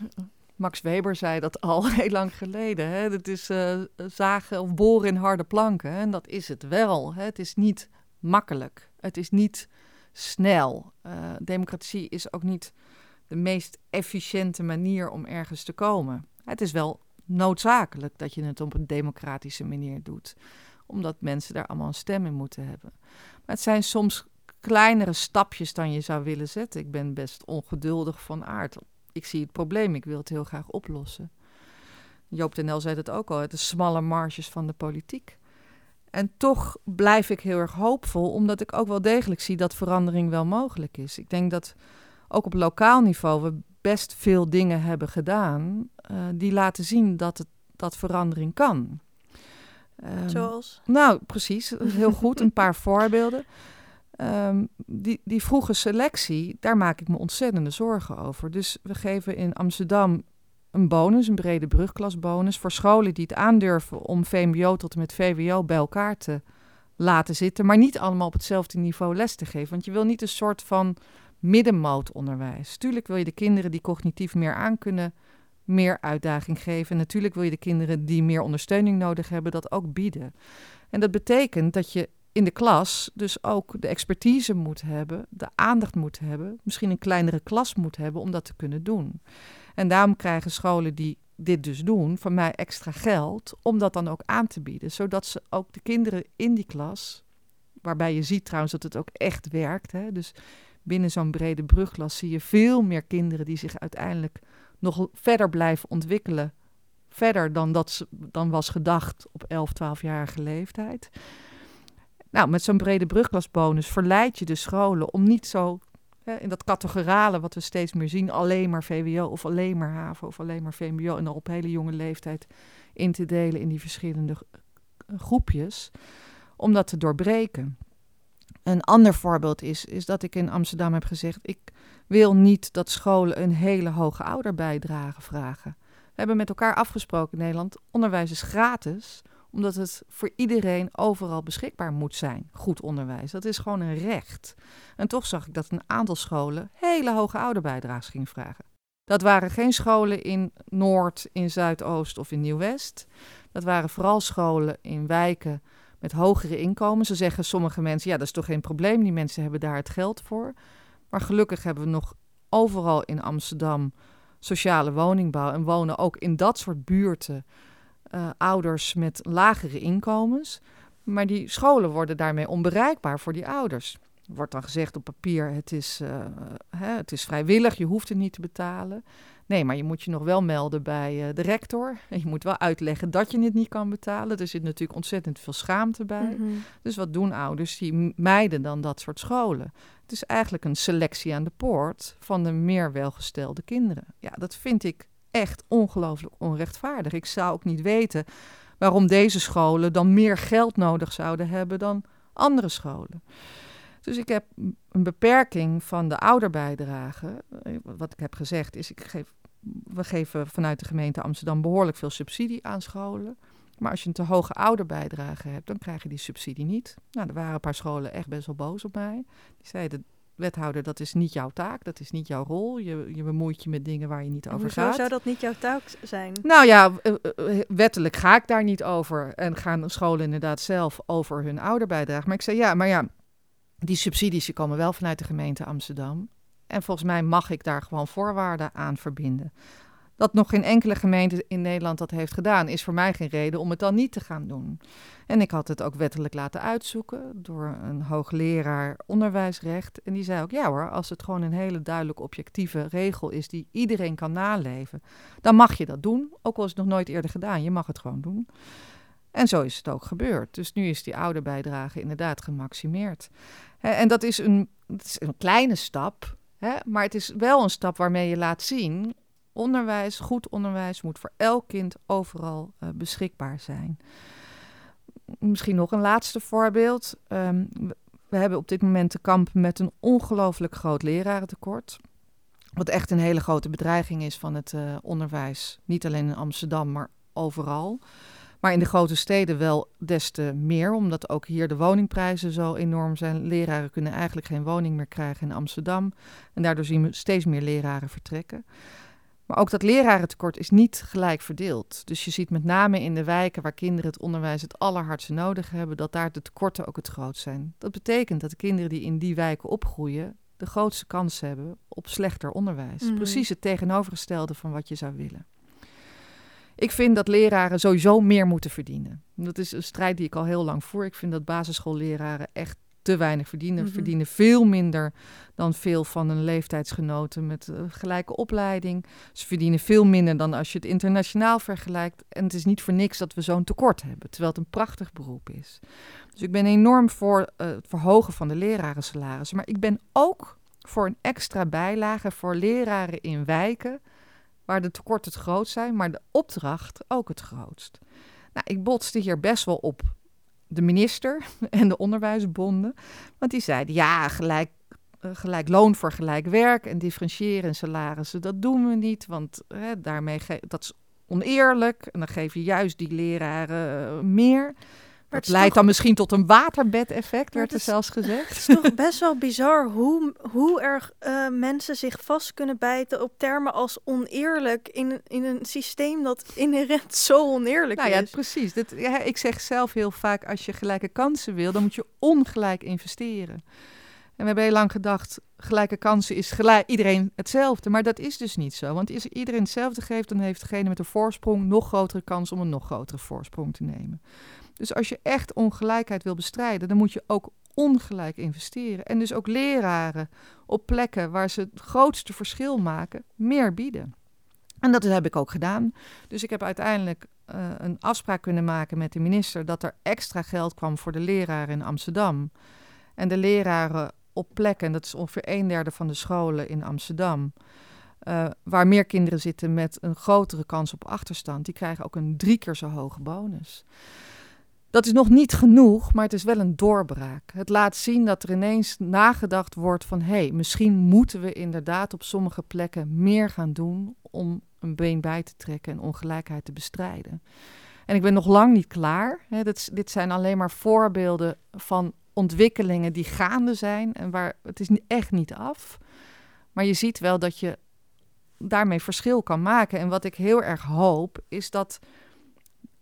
Max Weber zei dat al heel lang geleden. Hè? Is uh, zagen of boren in harde planken. En dat is het wel. Hè? Het is niet makkelijk. Het is niet snel. Uh, democratie is ook niet de meest efficiënte manier om ergens te komen. Het is wel noodzakelijk dat je het op een democratische manier doet, omdat mensen daar allemaal een stem in moeten hebben. Maar het zijn soms kleinere stapjes dan je zou willen zetten. Ik ben best ongeduldig van aard. Ik zie het probleem, ik wil het heel graag oplossen. Joop den Nel zei het ook al, de smalle marges van de politiek. En toch blijf ik heel erg hoopvol, omdat ik ook wel degelijk zie dat verandering wel mogelijk is. Ik denk dat ook op lokaal niveau we best veel dingen hebben gedaan uh, die laten zien dat, het, dat verandering kan. Um, Zoals? Nou, precies. Heel goed. Een paar voorbeelden. Um, die, die vroege selectie, daar maak ik me ontzettende zorgen over. Dus we geven in Amsterdam een bonus, een brede brugklasbonus, voor scholen die het aandurven om VMBO tot en met VWO bij elkaar te laten zitten, maar niet allemaal op hetzelfde niveau les te geven. Want je wil niet een soort van middenmoot Tuurlijk wil je de kinderen die cognitief meer aankunnen, meer uitdaging geven. natuurlijk wil je de kinderen die meer ondersteuning nodig hebben, dat ook bieden. En dat betekent dat je in de klas dus ook de expertise moet hebben, de aandacht moet hebben, misschien een kleinere klas moet hebben om dat te kunnen doen. En daarom krijgen scholen die dit dus doen, van mij extra geld om dat dan ook aan te bieden, zodat ze ook de kinderen in die klas, waarbij je ziet trouwens dat het ook echt werkt, hè, dus binnen zo'n brede brugklas zie je veel meer kinderen die zich uiteindelijk nog verder blijven ontwikkelen. Verder dan, dat dan was gedacht op 11, 12-jarige leeftijd. Nou, met zo'n brede brugklasbonus verleid je de scholen om niet zo hè, in dat categorale wat we steeds meer zien, alleen maar VWO of alleen maar HAVO of alleen maar VMBO en dan op hele jonge leeftijd in te delen in die verschillende groepjes, om dat te doorbreken. Een ander voorbeeld is, is dat ik in Amsterdam heb gezegd: ik wil niet dat scholen een hele hoge ouderbijdrage vragen. We hebben met elkaar afgesproken in Nederland: onderwijs is gratis, omdat het voor iedereen overal beschikbaar moet zijn. Goed onderwijs, dat is gewoon een recht. En toch zag ik dat een aantal scholen hele hoge ouderbijdrages gingen vragen. Dat waren geen scholen in Noord, in Zuidoost of in Nieuw-West. Dat waren vooral scholen in wijken met hogere inkomens. Ze zeggen sommige mensen, ja, dat is toch geen probleem, die mensen hebben daar het geld voor. Maar gelukkig hebben we nog overal in Amsterdam sociale woningbouw en wonen ook in dat soort buurten uh, ouders met lagere inkomens. Maar die scholen worden daarmee onbereikbaar voor die ouders. Wordt dan gezegd op papier: het is, uh, hè, het is vrijwillig, je hoeft het niet te betalen. Nee, maar je moet je nog wel melden bij uh, de rector. En je moet wel uitleggen dat je het niet kan betalen. Er zit natuurlijk ontzettend veel schaamte bij. Mm -hmm. Dus wat doen ouders? Die mijden dan dat soort scholen. Het is eigenlijk een selectie aan de poort van de meer welgestelde kinderen. Ja, dat vind ik echt ongelooflijk onrechtvaardig. Ik zou ook niet weten waarom deze scholen dan meer geld nodig zouden hebben dan andere scholen. Dus ik heb een beperking van de ouderbijdrage. Wat ik heb gezegd is, ik geef, we geven vanuit de gemeente Amsterdam behoorlijk veel subsidie aan scholen. Maar als je een te hoge ouderbijdrage hebt, dan krijg je die subsidie niet. Nou, er waren een paar scholen echt best wel boos op mij. Die zeiden, wethouder, dat is niet jouw taak, dat is niet jouw rol. Je, je bemoeit je met dingen waar je niet over Hoezo gaat. zou dat niet jouw taak zijn? Nou ja, eh, eh, wettelijk ga ik daar niet over. En gaan scholen inderdaad zelf over hun ouderbijdrage. Maar ik zei, ja, maar ja, die subsidies die komen wel vanuit de gemeente Amsterdam. En volgens mij mag ik daar gewoon voorwaarden aan verbinden. Dat nog geen enkele gemeente in Nederland dat heeft gedaan, is voor mij geen reden om het dan niet te gaan doen. En ik had het ook wettelijk laten uitzoeken door een hoogleraar onderwijsrecht. En die zei ook: ja hoor, als het gewoon een hele duidelijk objectieve regel is die iedereen kan naleven, dan mag je dat doen. Ook al is het nog nooit eerder gedaan, je mag het gewoon doen. En zo is het ook gebeurd. Dus nu is die oude bijdrage inderdaad gemaximeerd. En dat is een, dat is een kleine stap, maar het is wel een stap waarmee je laat zien onderwijs, goed onderwijs, moet voor elk kind overal uh, beschikbaar zijn. Misschien nog een laatste voorbeeld. Um, we hebben op dit moment te kampen met een ongelooflijk groot lerarentekort. Wat echt een hele grote bedreiging is van het uh, onderwijs. Niet alleen in Amsterdam, maar overal. Maar in de grote steden wel des te meer, omdat ook hier de woningprijzen zo enorm zijn. Leraren kunnen eigenlijk geen woning meer krijgen in Amsterdam. En daardoor zien we steeds meer leraren vertrekken. Maar ook dat lerarentekort is niet gelijk verdeeld. Dus je ziet met name in de wijken waar kinderen het onderwijs het allerhardste nodig hebben, dat daar de tekorten ook het grootst zijn. Dat betekent dat de kinderen die in die wijken opgroeien, de grootste kans hebben op slechter onderwijs. Mhm. Precies het tegenovergestelde van wat je zou willen. Ik vind dat leraren sowieso meer moeten verdienen. Dat is een strijd die ik al heel lang voer. Ik vind dat basisschoolleraren echt te weinig verdienen. Mm Verdienen veel minder dan veel van hun leeftijdsgenoten met uh, gelijke opleiding. Ze verdienen veel minder dan als je het internationaal vergelijkt. En het is niet voor niks dat we zo'n tekort hebben, terwijl het een prachtig beroep is. Dus ik ben enorm voor uh, het verhogen van de lerarensalarissen. Maar ik ben ook voor een extra bijlage voor leraren in wijken waar de tekorten het grootst zijn, maar de opdracht ook het grootst. Nou, ik botste hier best wel op de minister en de onderwijsbonden. Want die zeiden, ja, gelijk, uh, gelijk loon voor gelijk werk en differentiëren in salarissen, dat doen we niet. Want hè, daarmee dat is oneerlijk en dan geef je juist die leraren uh, Het leidt dan misschien tot een waterbedeffect, werd er zelfs gezegd. Het is toch best wel bizar hoe, hoe erg uh, mensen zich vast kunnen bijten op termen als oneerlijk in, in een systeem dat inherent zo oneerlijk nou, is. Ja, precies. Dit, ja, ik zeg zelf heel vaak, als je gelijke kansen wil, dan moet je ongelijk investeren. En we hebben heel lang gedacht, gelijke kansen is gelijk, iedereen hetzelfde. Maar dat is dus niet zo. Want als iedereen hetzelfde geeft, dan heeft degene met een voorsprong nog grotere kans om een nog grotere voorsprong te nemen. Dus als je echt ongelijkheid wil bestrijden, dan moet je ook ongelijk investeren. En dus ook leraren op plekken waar ze het grootste verschil maken, meer bieden. En dat heb ik ook gedaan. Dus ik heb uiteindelijk uh, een afspraak kunnen maken met de minister dat er extra geld kwam voor de leraren in Amsterdam. En de leraren op plekken, en dat is ongeveer een derde van de scholen in Amsterdam, uh, waar meer kinderen zitten met een grotere kans op achterstand, die krijgen ook een drie keer zo hoge bonus. Dat is nog niet genoeg, maar het is wel een doorbraak. Het laat zien dat er ineens nagedacht wordt van... hé, hey, misschien moeten we inderdaad op sommige plekken meer gaan doen... om een been bij te trekken en ongelijkheid te bestrijden. En ik ben nog lang niet klaar. Dit, dit zijn alleen maar voorbeelden van ontwikkelingen die gaande zijn... en waar het is echt niet af. Maar je ziet wel dat je daarmee verschil kan maken. En wat ik heel erg hoop, is dat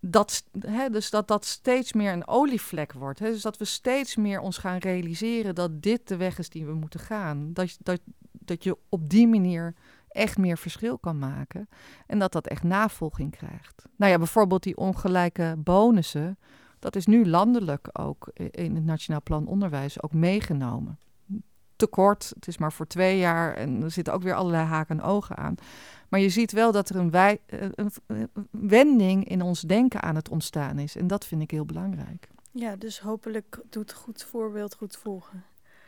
dat, hè, dus dat dat steeds meer een olievlek wordt. Hè? Dus dat we steeds meer ons gaan realiseren dat dit de weg is die we moeten gaan. Dat, dat, dat je op die manier echt meer verschil kan maken. En dat dat echt navolging krijgt. Nou ja, bijvoorbeeld die ongelijke bonussen. Dat is nu landelijk ook in het Nationaal Plan Onderwijs ook meegenomen. Tekort, het is maar voor twee jaar en er zitten ook weer allerlei haken en ogen aan. Maar je ziet wel dat er een, wij, eh, een, wending in ons denken aan het ontstaan is. En dat vind ik heel belangrijk. Ja, dus hopelijk doet goed voorbeeld goed volgen.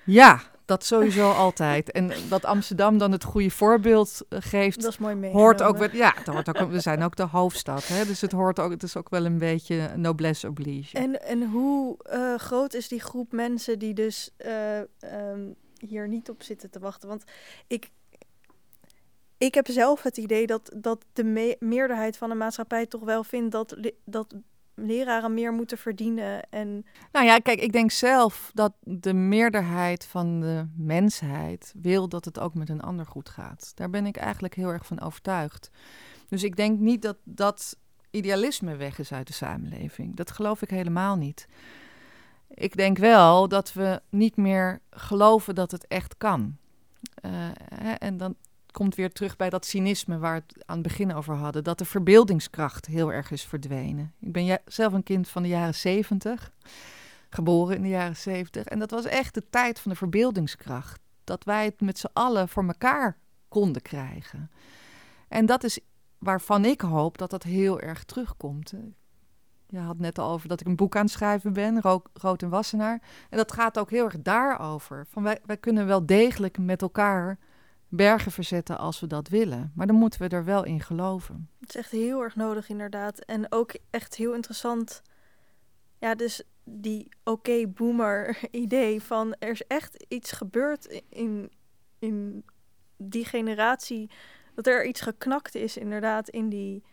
Ja, dat sowieso altijd. En dat Amsterdam dan het goede voorbeeld eh, geeft, dat is mooi hoort ook wel. Ja, dat hoort ook, we zijn ook de hoofdstad, hè? dus het hoort ook. Het is ook wel een beetje noblesse oblige. En, en hoe uh, groot is die groep mensen die dus uh, um, hier niet op zitten te wachten? Want ik ik heb zelf het idee dat, dat de me meerderheid van de maatschappij toch wel vindt dat, dat leraren meer moeten verdienen. En... Nou ja, kijk, ik denk zelf dat de meerderheid van de mensheid wil dat het ook met een ander goed gaat. Daar ben ik eigenlijk heel erg van overtuigd. Dus ik denk niet dat dat idealisme weg is uit de samenleving. Dat geloof ik helemaal niet. Ik denk wel dat we niet meer geloven dat het echt kan. Hè, en dan, komt weer terug bij dat cynisme waar we het aan het begin over hadden. Dat de verbeeldingskracht heel erg is verdwenen. Ik ben zelf een kind van de jaren zeventig, geboren in de jaren zeventig. En dat was echt de tijd van de verbeeldingskracht. Dat wij het met z'n allen voor elkaar konden krijgen. En dat is waarvan ik hoop dat dat heel erg terugkomt. Je had net al over dat ik een boek aan het schrijven ben, Rood en Wassenaar. En dat gaat ook heel erg daarover. Van wij, wij kunnen wel degelijk met elkaar bergen verzetten als we dat willen. Maar dan moeten we er wel in geloven. Het is echt heel erg nodig, inderdaad. En ook echt heel interessant. Ja, dus die oké boomer idee van er is echt iets gebeurd in, in die generatie. Dat er iets geknakt is, inderdaad, in die,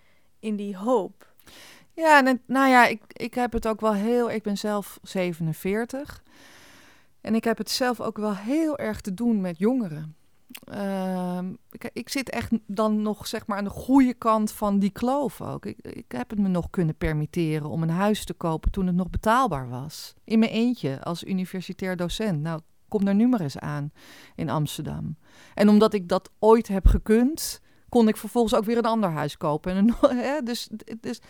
in die hoop. Ja, en, nou ja, ik, ik heb het ook wel heel. Ik ben zelf 47. En ik heb het zelf ook wel heel erg te doen met jongeren. Ehm, ik, ik, zit echt dan nog zeg maar aan de goede kant van die kloof ook. Ik, ik, heb het me nog kunnen permitteren om een huis te kopen toen het nog betaalbaar was. In mijn eentje als universitair docent. Nou, kom daar nu maar eens aan in Amsterdam. En omdat ik dat ooit heb gekund, kon ik vervolgens ook weer een ander huis kopen. En hè, dus, dus,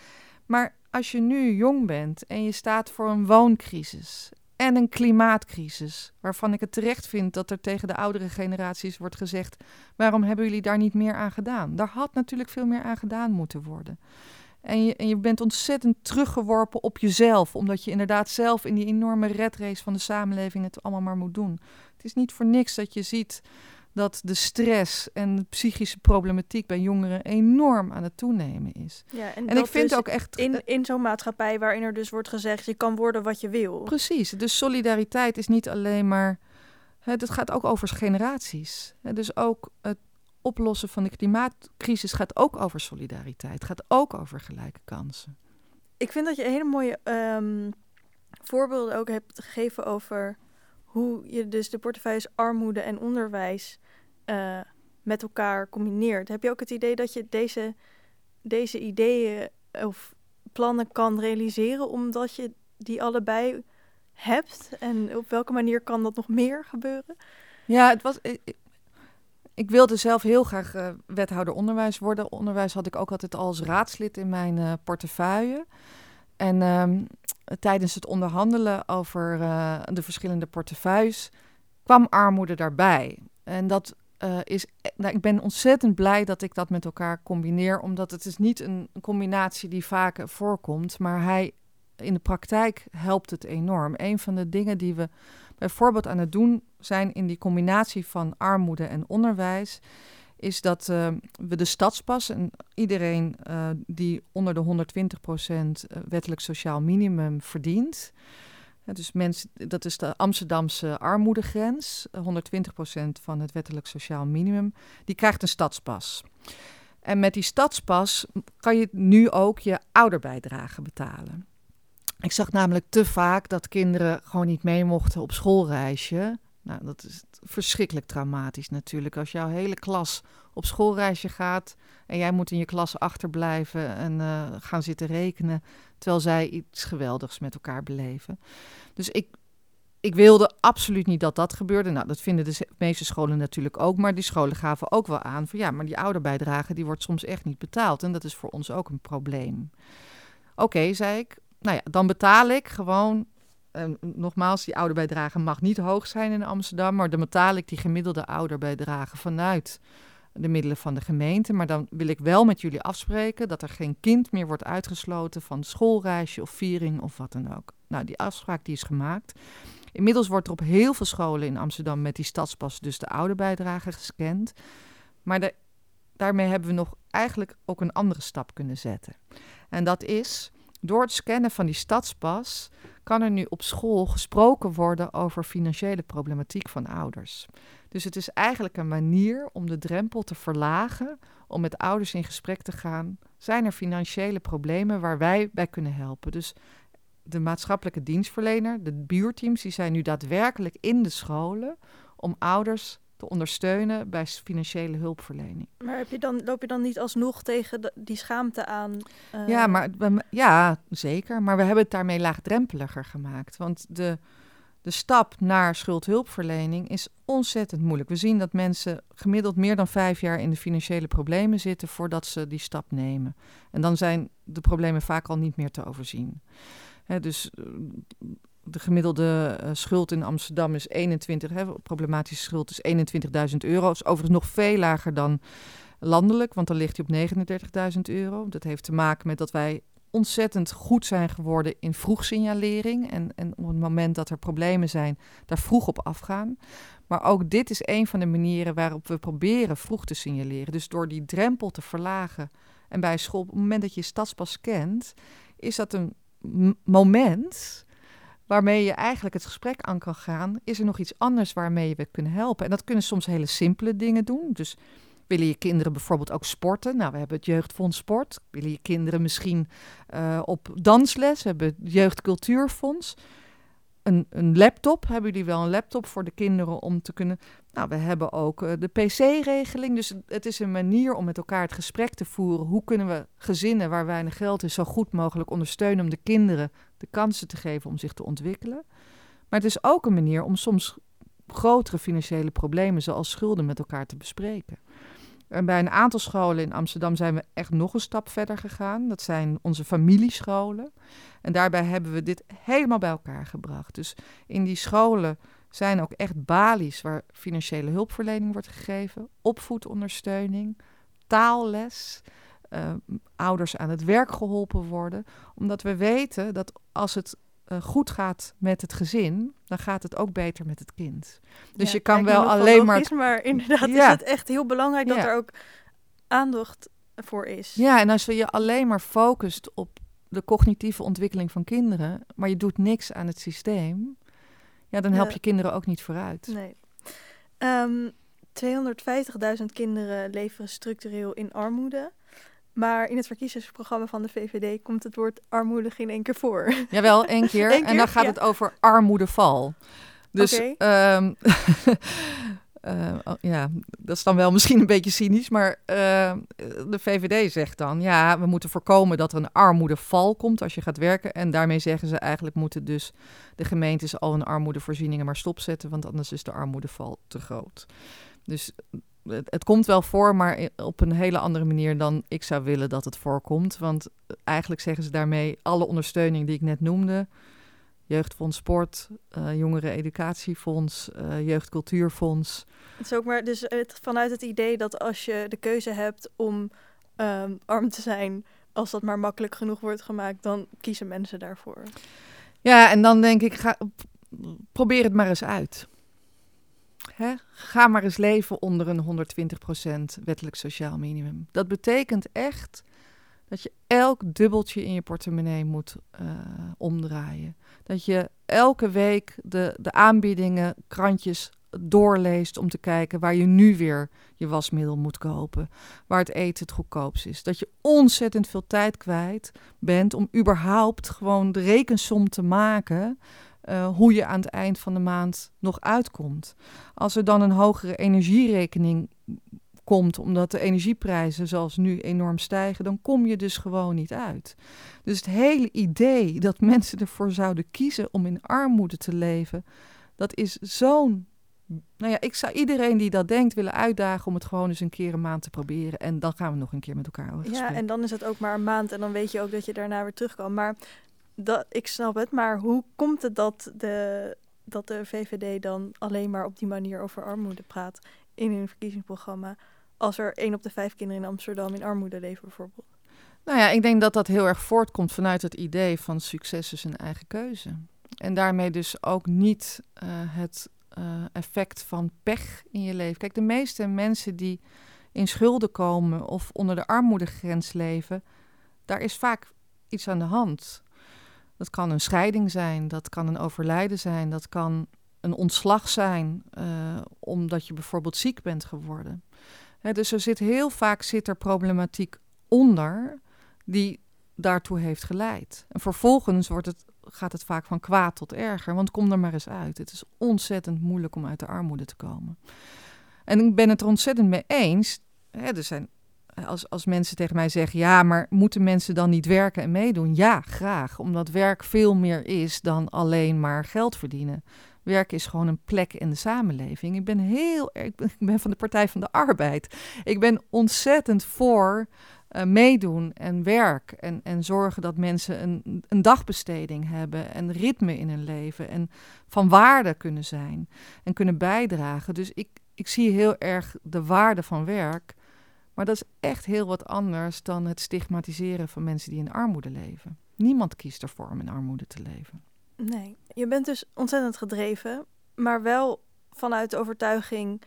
maar als je nu jong bent en je staat voor een wooncrisis en een klimaatcrisis, waarvan ik het terecht vind dat er tegen de oudere generaties wordt gezegd: waarom hebben jullie daar niet meer aan gedaan? Daar had natuurlijk veel meer aan gedaan moeten worden. En je, en je bent ontzettend teruggeworpen op jezelf, omdat je inderdaad zelf in die enorme redrace van de samenleving het allemaal maar moet doen. Het is niet voor niks dat je ziet dat de stress en de psychische problematiek bij jongeren enorm aan het toenemen is. Ja, en, ik vind dus ook echt. In, in zo'n maatschappij waarin er dus wordt gezegd: je kan worden wat je wil. Precies. Dus solidariteit is niet alleen maar. Het gaat ook over generaties. Dus ook het oplossen van de klimaatcrisis gaat ook over solidariteit. Gaat ook over gelijke kansen. Ik vind dat je hele mooie um, voorbeelden ook hebt gegeven over hoe je dus de portefeuilles armoede en onderwijs uh, met elkaar combineert. Heb je ook het idee dat je deze, deze ideeën of plannen kan realiseren omdat je die allebei hebt? En op welke manier kan dat nog meer gebeuren? Ja, het was. Ik, wilde zelf heel graag uh, wethouder onderwijs worden. Onderwijs had ik ook altijd als raadslid in mijn portefeuille. En um, tijdens het onderhandelen over uh, de verschillende portefeuilles kwam armoede daarbij. En dat uh, is, nou, ik ben ontzettend blij dat ik dat met elkaar combineer, omdat het is niet een combinatie die vaak voorkomt, maar hij in de praktijk helpt het enorm. Een van de dingen die we bijvoorbeeld aan het doen zijn in die combinatie van armoede en onderwijs, is dat uh, we de stadspas en iedereen uh, die onder de 120% wettelijk sociaal minimum verdient, dus mensen, dat is de Amsterdamse armoedegrens, 120% van het wettelijk sociaal minimum, die krijgt een stadspas. En met die stadspas kan je nu ook je ouderbijdrage betalen. Ik zag namelijk te vaak dat kinderen gewoon niet mee mochten op schoolreisje. Nou, dat is verschrikkelijk traumatisch natuurlijk. Als jouw hele klas op schoolreisje gaat en jij moet in je klas achterblijven en uh, gaan zitten rekenen, terwijl zij iets geweldigs met elkaar beleven. Dus ik, ik wilde absoluut niet dat dat gebeurde. Nou, dat vinden de meeste scholen natuurlijk ook, maar die scholen gaven ook wel aan van ja, maar die ouderbijdrage die wordt soms echt niet betaald en dat is voor ons ook een probleem. Oké, zei ik. Nou ja, dan betaal ik gewoon en nogmaals, die ouderbijdrage mag niet hoog zijn in Amsterdam, maar dan betaal ik die gemiddelde ouderbijdrage vanuit de middelen van de gemeente. Maar dan wil ik wel met jullie afspreken dat er geen kind meer wordt uitgesloten van schoolreisje of viering of wat dan ook. Nou, die afspraak die is gemaakt. Inmiddels wordt er op heel veel scholen in Amsterdam met die stadspas dus de ouderbijdrage gescand. Maar daarmee hebben we nog eigenlijk ook een andere stap kunnen zetten. En dat is door het scannen van die stadspas kan er nu op school gesproken worden over financiële problematiek van ouders. Dus het is eigenlijk een manier om de drempel te verlagen om met ouders in gesprek te gaan. Zijn er financiële problemen waar wij bij kunnen helpen? Dus de maatschappelijke dienstverlener, de buurteams, die zijn nu daadwerkelijk in de scholen om ouders te ondersteunen bij financiële hulpverlening. Maar heb je dan, loop je dan niet alsnog tegen die schaamte aan? Uh... Ja, maar, ja, zeker. Maar we hebben het daarmee laagdrempeliger gemaakt. Want de, de stap naar schuldhulpverlening is ontzettend moeilijk. We zien dat mensen gemiddeld meer dan vijf jaar in de financiële problemen zitten voordat ze die stap nemen. En dan zijn de problemen vaak al niet meer te overzien. dus eh, de gemiddelde uh, schuld in Amsterdam is 21, hè, problematische schuld is 21.000 euro. Is overigens nog veel lager dan landelijk, want dan ligt hij op 39.000 euro. Dat heeft te maken met dat wij ontzettend goed zijn geworden in vroegsignalering. En, en op het moment dat er problemen zijn, daar vroeg op afgaan. Maar ook dit is een van de manieren waarop we proberen vroeg te signaleren. Dus door die drempel te verlagen. En bij school, op het moment dat je stadspas kent, is dat een moment waarmee je eigenlijk het gesprek aan kan gaan. Is er nog iets anders waarmee we kunnen helpen? En dat kunnen soms hele simpele dingen doen. Dus willen je kinderen bijvoorbeeld ook sporten? Nou, we hebben het Jeugdfonds Sport. Willen je kinderen misschien uh, op dansles? We hebben het Jeugdcultuurfonds een, een laptop. Hebben jullie wel een laptop voor de kinderen om te kunnen. Nou, we hebben ook uh, de PC-regeling. Dus het is een manier om met elkaar het gesprek te voeren. Hoe kunnen we gezinnen waar weinig geld is zo goed mogelijk ondersteunen om de kinderen de kansen te geven om zich te ontwikkelen? Maar het is ook een manier om soms grotere financiële problemen, zoals schulden, met elkaar te bespreken. En bij een aantal scholen in Amsterdam zijn we echt nog een stap verder gegaan. Dat zijn onze familiescholen. En daarbij hebben we dit helemaal bij elkaar gebracht. Dus in die scholen zijn ook echt balies waar financiële hulpverlening wordt gegeven, opvoedondersteuning, taalles, uh, ouders aan het werk geholpen worden. Omdat we weten dat als het uh, goed gaat met het gezin, dan gaat het ook beter met het kind. Dus je kan wel alleen maar. Maar inderdaad ja. is het echt heel belangrijk dat er ook aandacht voor is. Ja, en als je je alleen maar focust op de cognitieve ontwikkeling van kinderen, maar je doet niks aan het systeem, ja, dan help je kinderen ook niet vooruit. Nee. Um, ehm, 250.000 kinderen leven structureel in armoede. Maar in het verkiezingsprogramma van de VVD komt het woord armoede geen één keer voor. Jawel, één keer. keer en dan gaat het over armoedeval. Dus okay. um, uh, ja, dat is dan wel misschien een beetje cynisch, maar uh, de VVD zegt dan, ja, we moeten voorkomen dat er een armoedeval komt als je gaat werken. En daarmee zeggen ze eigenlijk moeten dus de gemeentes al hun armoedevoorzieningen maar stopzetten, want anders is de armoedeval te groot. Dus het, het, komt wel voor, maar op een hele andere manier dan ik zou willen dat het voorkomt. Want eigenlijk zeggen ze daarmee alle ondersteuning die ik net noemde, Jeugdfonds Sport, uh, Jongeren Educatiefonds, uh, Jeugdcultuurfonds. Het is ook maar dus het, vanuit het idee dat als je de keuze hebt om um, arm te zijn, als dat maar makkelijk genoeg wordt gemaakt, dan kiezen mensen daarvoor. Ja, en dan denk ik, ga, probeer het maar eens uit. Hè? Ga maar eens leven onder een 120% wettelijk sociaal minimum. Dat betekent echt dat je elk dubbeltje in je portemonnee moet uh, omdraaien. Dat je elke week de, de aanbiedingen, krantjes doorleest om te kijken waar je nu weer je wasmiddel moet kopen, waar het eten het goedkoopst is. Dat je ontzettend veel tijd kwijt bent om überhaupt gewoon de rekensom te maken uh, hoe je aan het eind van de maand nog uitkomt. Als er dan een hogere energierekening komt omdat de energieprijzen zoals nu enorm stijgen, dan kom je dus gewoon niet uit. Dus het hele idee dat mensen ervoor zouden kiezen om in armoede te leven, dat is zo'n. Nou ja, ik zou iedereen die dat denkt willen uitdagen om het gewoon eens een keer een maand te proberen. En dan gaan we nog een keer met elkaar over Ja, en dan is het ook maar een maand en dan weet je ook dat je daarna weer terugkomt. Maar dat, ik snap het, maar hoe komt het dat de, dat de VVD dan alleen maar op die manier over armoede praat in hun verkiezingsprogramma? Als er één op de vijf kinderen in Amsterdam in armoede leven, bijvoorbeeld. Nou ja, ik denk dat dat heel erg voortkomt vanuit het idee van succes is een eigen keuze. En daarmee dus ook niet uh, het uh, effect van pech in je leven. Kijk, de meeste mensen die in schulden komen of onder de armoedegrens leven, daar is vaak iets aan de hand. Dat kan een scheiding zijn, dat kan een overlijden zijn, dat kan een ontslag zijn uh, omdat je bijvoorbeeld ziek bent geworden. Dus er zit heel vaak zit er problematiek onder die daartoe heeft geleid. En vervolgens wordt het, gaat het vaak van kwaad tot erger, want kom er maar eens uit. Het is ontzettend moeilijk om uit de armoede te komen. En ik ben het er ontzettend mee eens. Er zijn als, als mensen tegen mij zeggen: ja, maar moeten mensen dan niet werken en meedoen? Ja, graag. Omdat werk veel meer is dan alleen maar geld verdienen. Werk is gewoon een plek in de samenleving. Ik ben heel ben, ik ben van de Partij van de Arbeid. Ik ben ontzettend voor uh, meedoen en werk. En, en zorgen dat mensen een, een dagbesteding hebben en ritme in hun leven. En van waarde kunnen zijn en kunnen bijdragen. Dus ik, ik zie heel erg de waarde van werk. Maar dat is echt heel wat anders dan het stigmatiseren van mensen die in armoede leven. Niemand kiest ervoor om in armoede te leven. Nee, je bent dus ontzettend gedreven, maar wel vanuit de overtuiging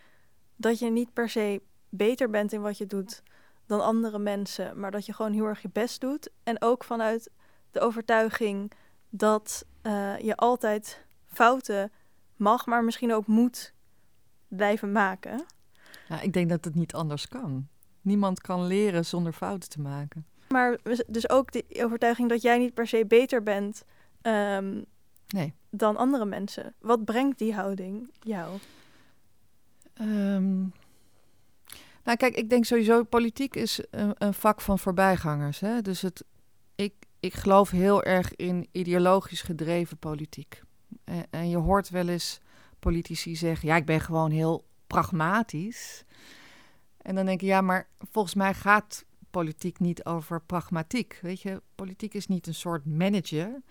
dat je niet per se beter bent in wat je doet dan andere mensen, maar dat je gewoon heel erg je best doet. En ook vanuit de overtuiging dat eh, je altijd fouten mag, maar misschien ook moet blijven maken. Ja, ik denk dat het niet anders kan. Niemand kan leren zonder fouten te maken. Maar dus ook de overtuiging dat jij niet per se beter bent ehm, nee. dan andere mensen. Wat brengt die houding jou? Ehm, nou, kijk, ik denk sowieso, politiek is een, een vak van voorbijgangers. Hè? Dus het, ik, ik geloof heel erg in ideologisch gedreven politiek. En, en je hoort wel eens politici zeggen: ja, ik ben gewoon heel pragmatisch. En dan denk ik, ja, maar volgens mij gaat politiek niet over pragmatiek. Weet je, politiek is niet een soort manager.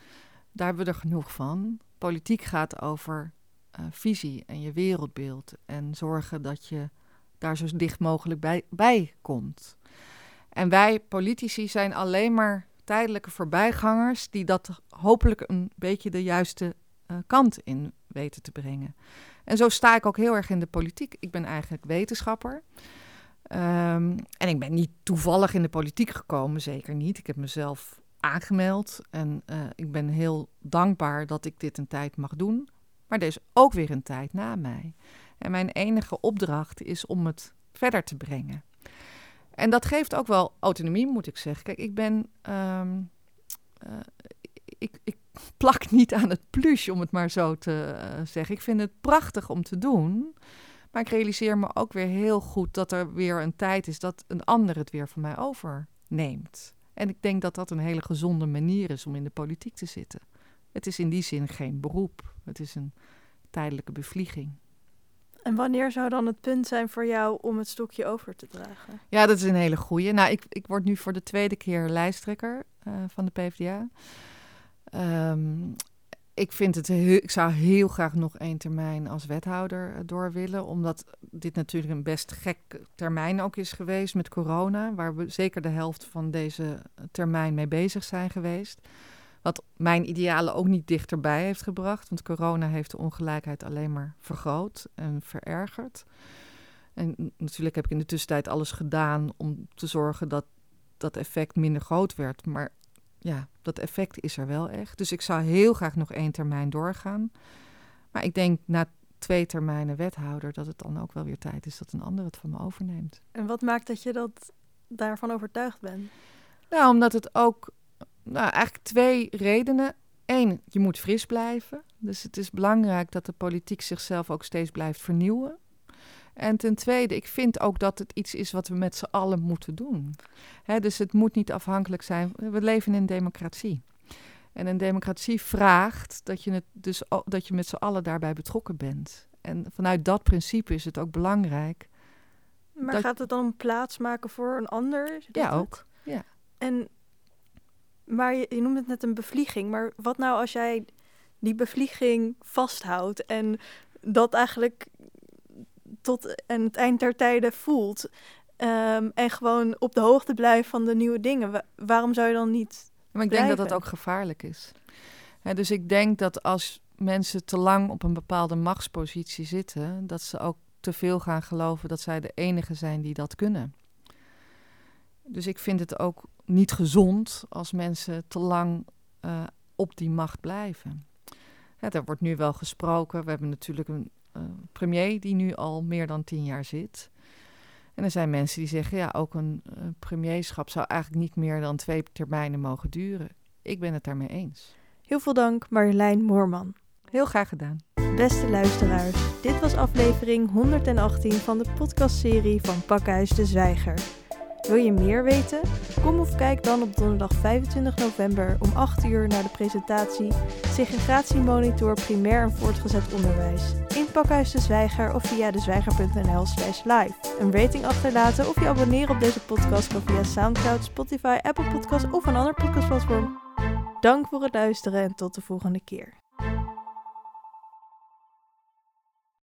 Daar hebben we er genoeg van. Politiek gaat over uh, visie en je wereldbeeld. En zorgen dat je daar zo dicht mogelijk bij, bij komt. En wij politici zijn alleen maar tijdelijke voorbijgangers die dat hopelijk een beetje de juiste uh, kant in weten te brengen. En zo sta ik ook heel erg in de politiek. Ik ben eigenlijk wetenschapper. Um, en ik ben niet toevallig in de politiek gekomen, zeker niet. Ik heb mezelf aangemeld en uh, ik ben heel dankbaar dat ik dit een tijd mag doen. Maar er is ook weer een tijd na mij. En mijn enige opdracht is om het verder te brengen. En dat geeft ook wel autonomie, moet ik zeggen. Kijk, ik ben. Um, uh, ik, ik, plak niet aan het pluche, om het maar zo te uh, zeggen. Ik vind het prachtig om te doen. Maar ik realiseer me ook weer heel goed dat er weer een tijd is dat een ander het weer van mij overneemt. En ik denk dat dat een hele gezonde manier is om in de politiek te zitten. Het is in die zin geen beroep. Het is een tijdelijke bevlieging. En wanneer zou dan het punt zijn voor jou om het stokje over te dragen? Ja, dat is een hele goeie. Nou, ik, ik word nu voor de tweede keer lijsttrekker uh, van de PvdA. Um, ik vind het heel, ik zou heel graag nog één termijn als wethouder eh, door willen. Omdat dit natuurlijk een best gek termijn ook is geweest met corona. Waar we zeker de helft van deze termijn mee bezig zijn geweest. Wat mijn idealen ook niet dichterbij heeft gebracht. Want corona heeft de ongelijkheid alleen maar vergroot en verergerd. En natuurlijk heb ik in de tussentijd alles gedaan om te zorgen dat dat effect minder groot werd. Maar ja, dat effect is er wel echt. Dus ik zou heel graag nog één termijn doorgaan. Maar ik denk na twee termijnen wethouder dat het dan ook wel weer tijd is dat een ander het van me overneemt. En wat maakt dat je dat daarvan overtuigd bent? Nou, omdat het ook nou, eigenlijk twee redenen. Eén, je moet fris blijven. Dus het is belangrijk dat de politiek zichzelf ook steeds blijft vernieuwen. En ten tweede, ik vind ook dat het iets is wat we met z'n allen moeten doen. dus het moet niet afhankelijk zijn. We leven in een democratie. En een democratie vraagt dat je, het dus, dat je met z'n allen daarbij betrokken bent. En vanuit dat principe is het ook belangrijk. Maar gaat het dan om plaats maken voor een ander? Ja, ook. Ja. En, maar je, je noemt het net een bevlieging. Maar wat nou als jij die bevlieging vasthoudt en dat eigenlijk tot aan het eind der tijden voelt. Um, en gewoon op de hoogte blijft van de nieuwe dingen. waarom zou je dan niet. Maar ik denk dat dat ook gevaarlijk is. dus ik denk dat als mensen te lang op een bepaalde machtspositie zitten, dat ze ook te veel gaan geloven dat zij de enige zijn die dat kunnen. Dus ik vind het ook niet gezond als mensen te lang uh, op die macht blijven. Ja, er wordt nu wel gesproken. We hebben natuurlijk een premier die nu al meer dan tien jaar zit. En er zijn mensen die zeggen, ja, ook een uh, premierschap zou eigenlijk niet meer dan twee termijnen mogen duren. Ik ben het daarmee eens. Heel veel dank, Marjolein Moorman. Heel graag gedaan. Beste luisteraars, dit was aflevering 118 van de podcastserie van Pakhuis de Zwijger. Wil je meer weten? Kom of kijk dan op donderdag 25 november om 8 uur naar de presentatie Segregatiemonitor Primair en Voortgezet Onderwijs in Pakhuis de Zwijger of via dezwijger.nl slash live. Een rating achterlaten of je abonneren op deze podcast kan via Soundcloud, Spotify, Apple Podcasts of een ander podcastplatform. Dank voor het luisteren en tot de volgende keer.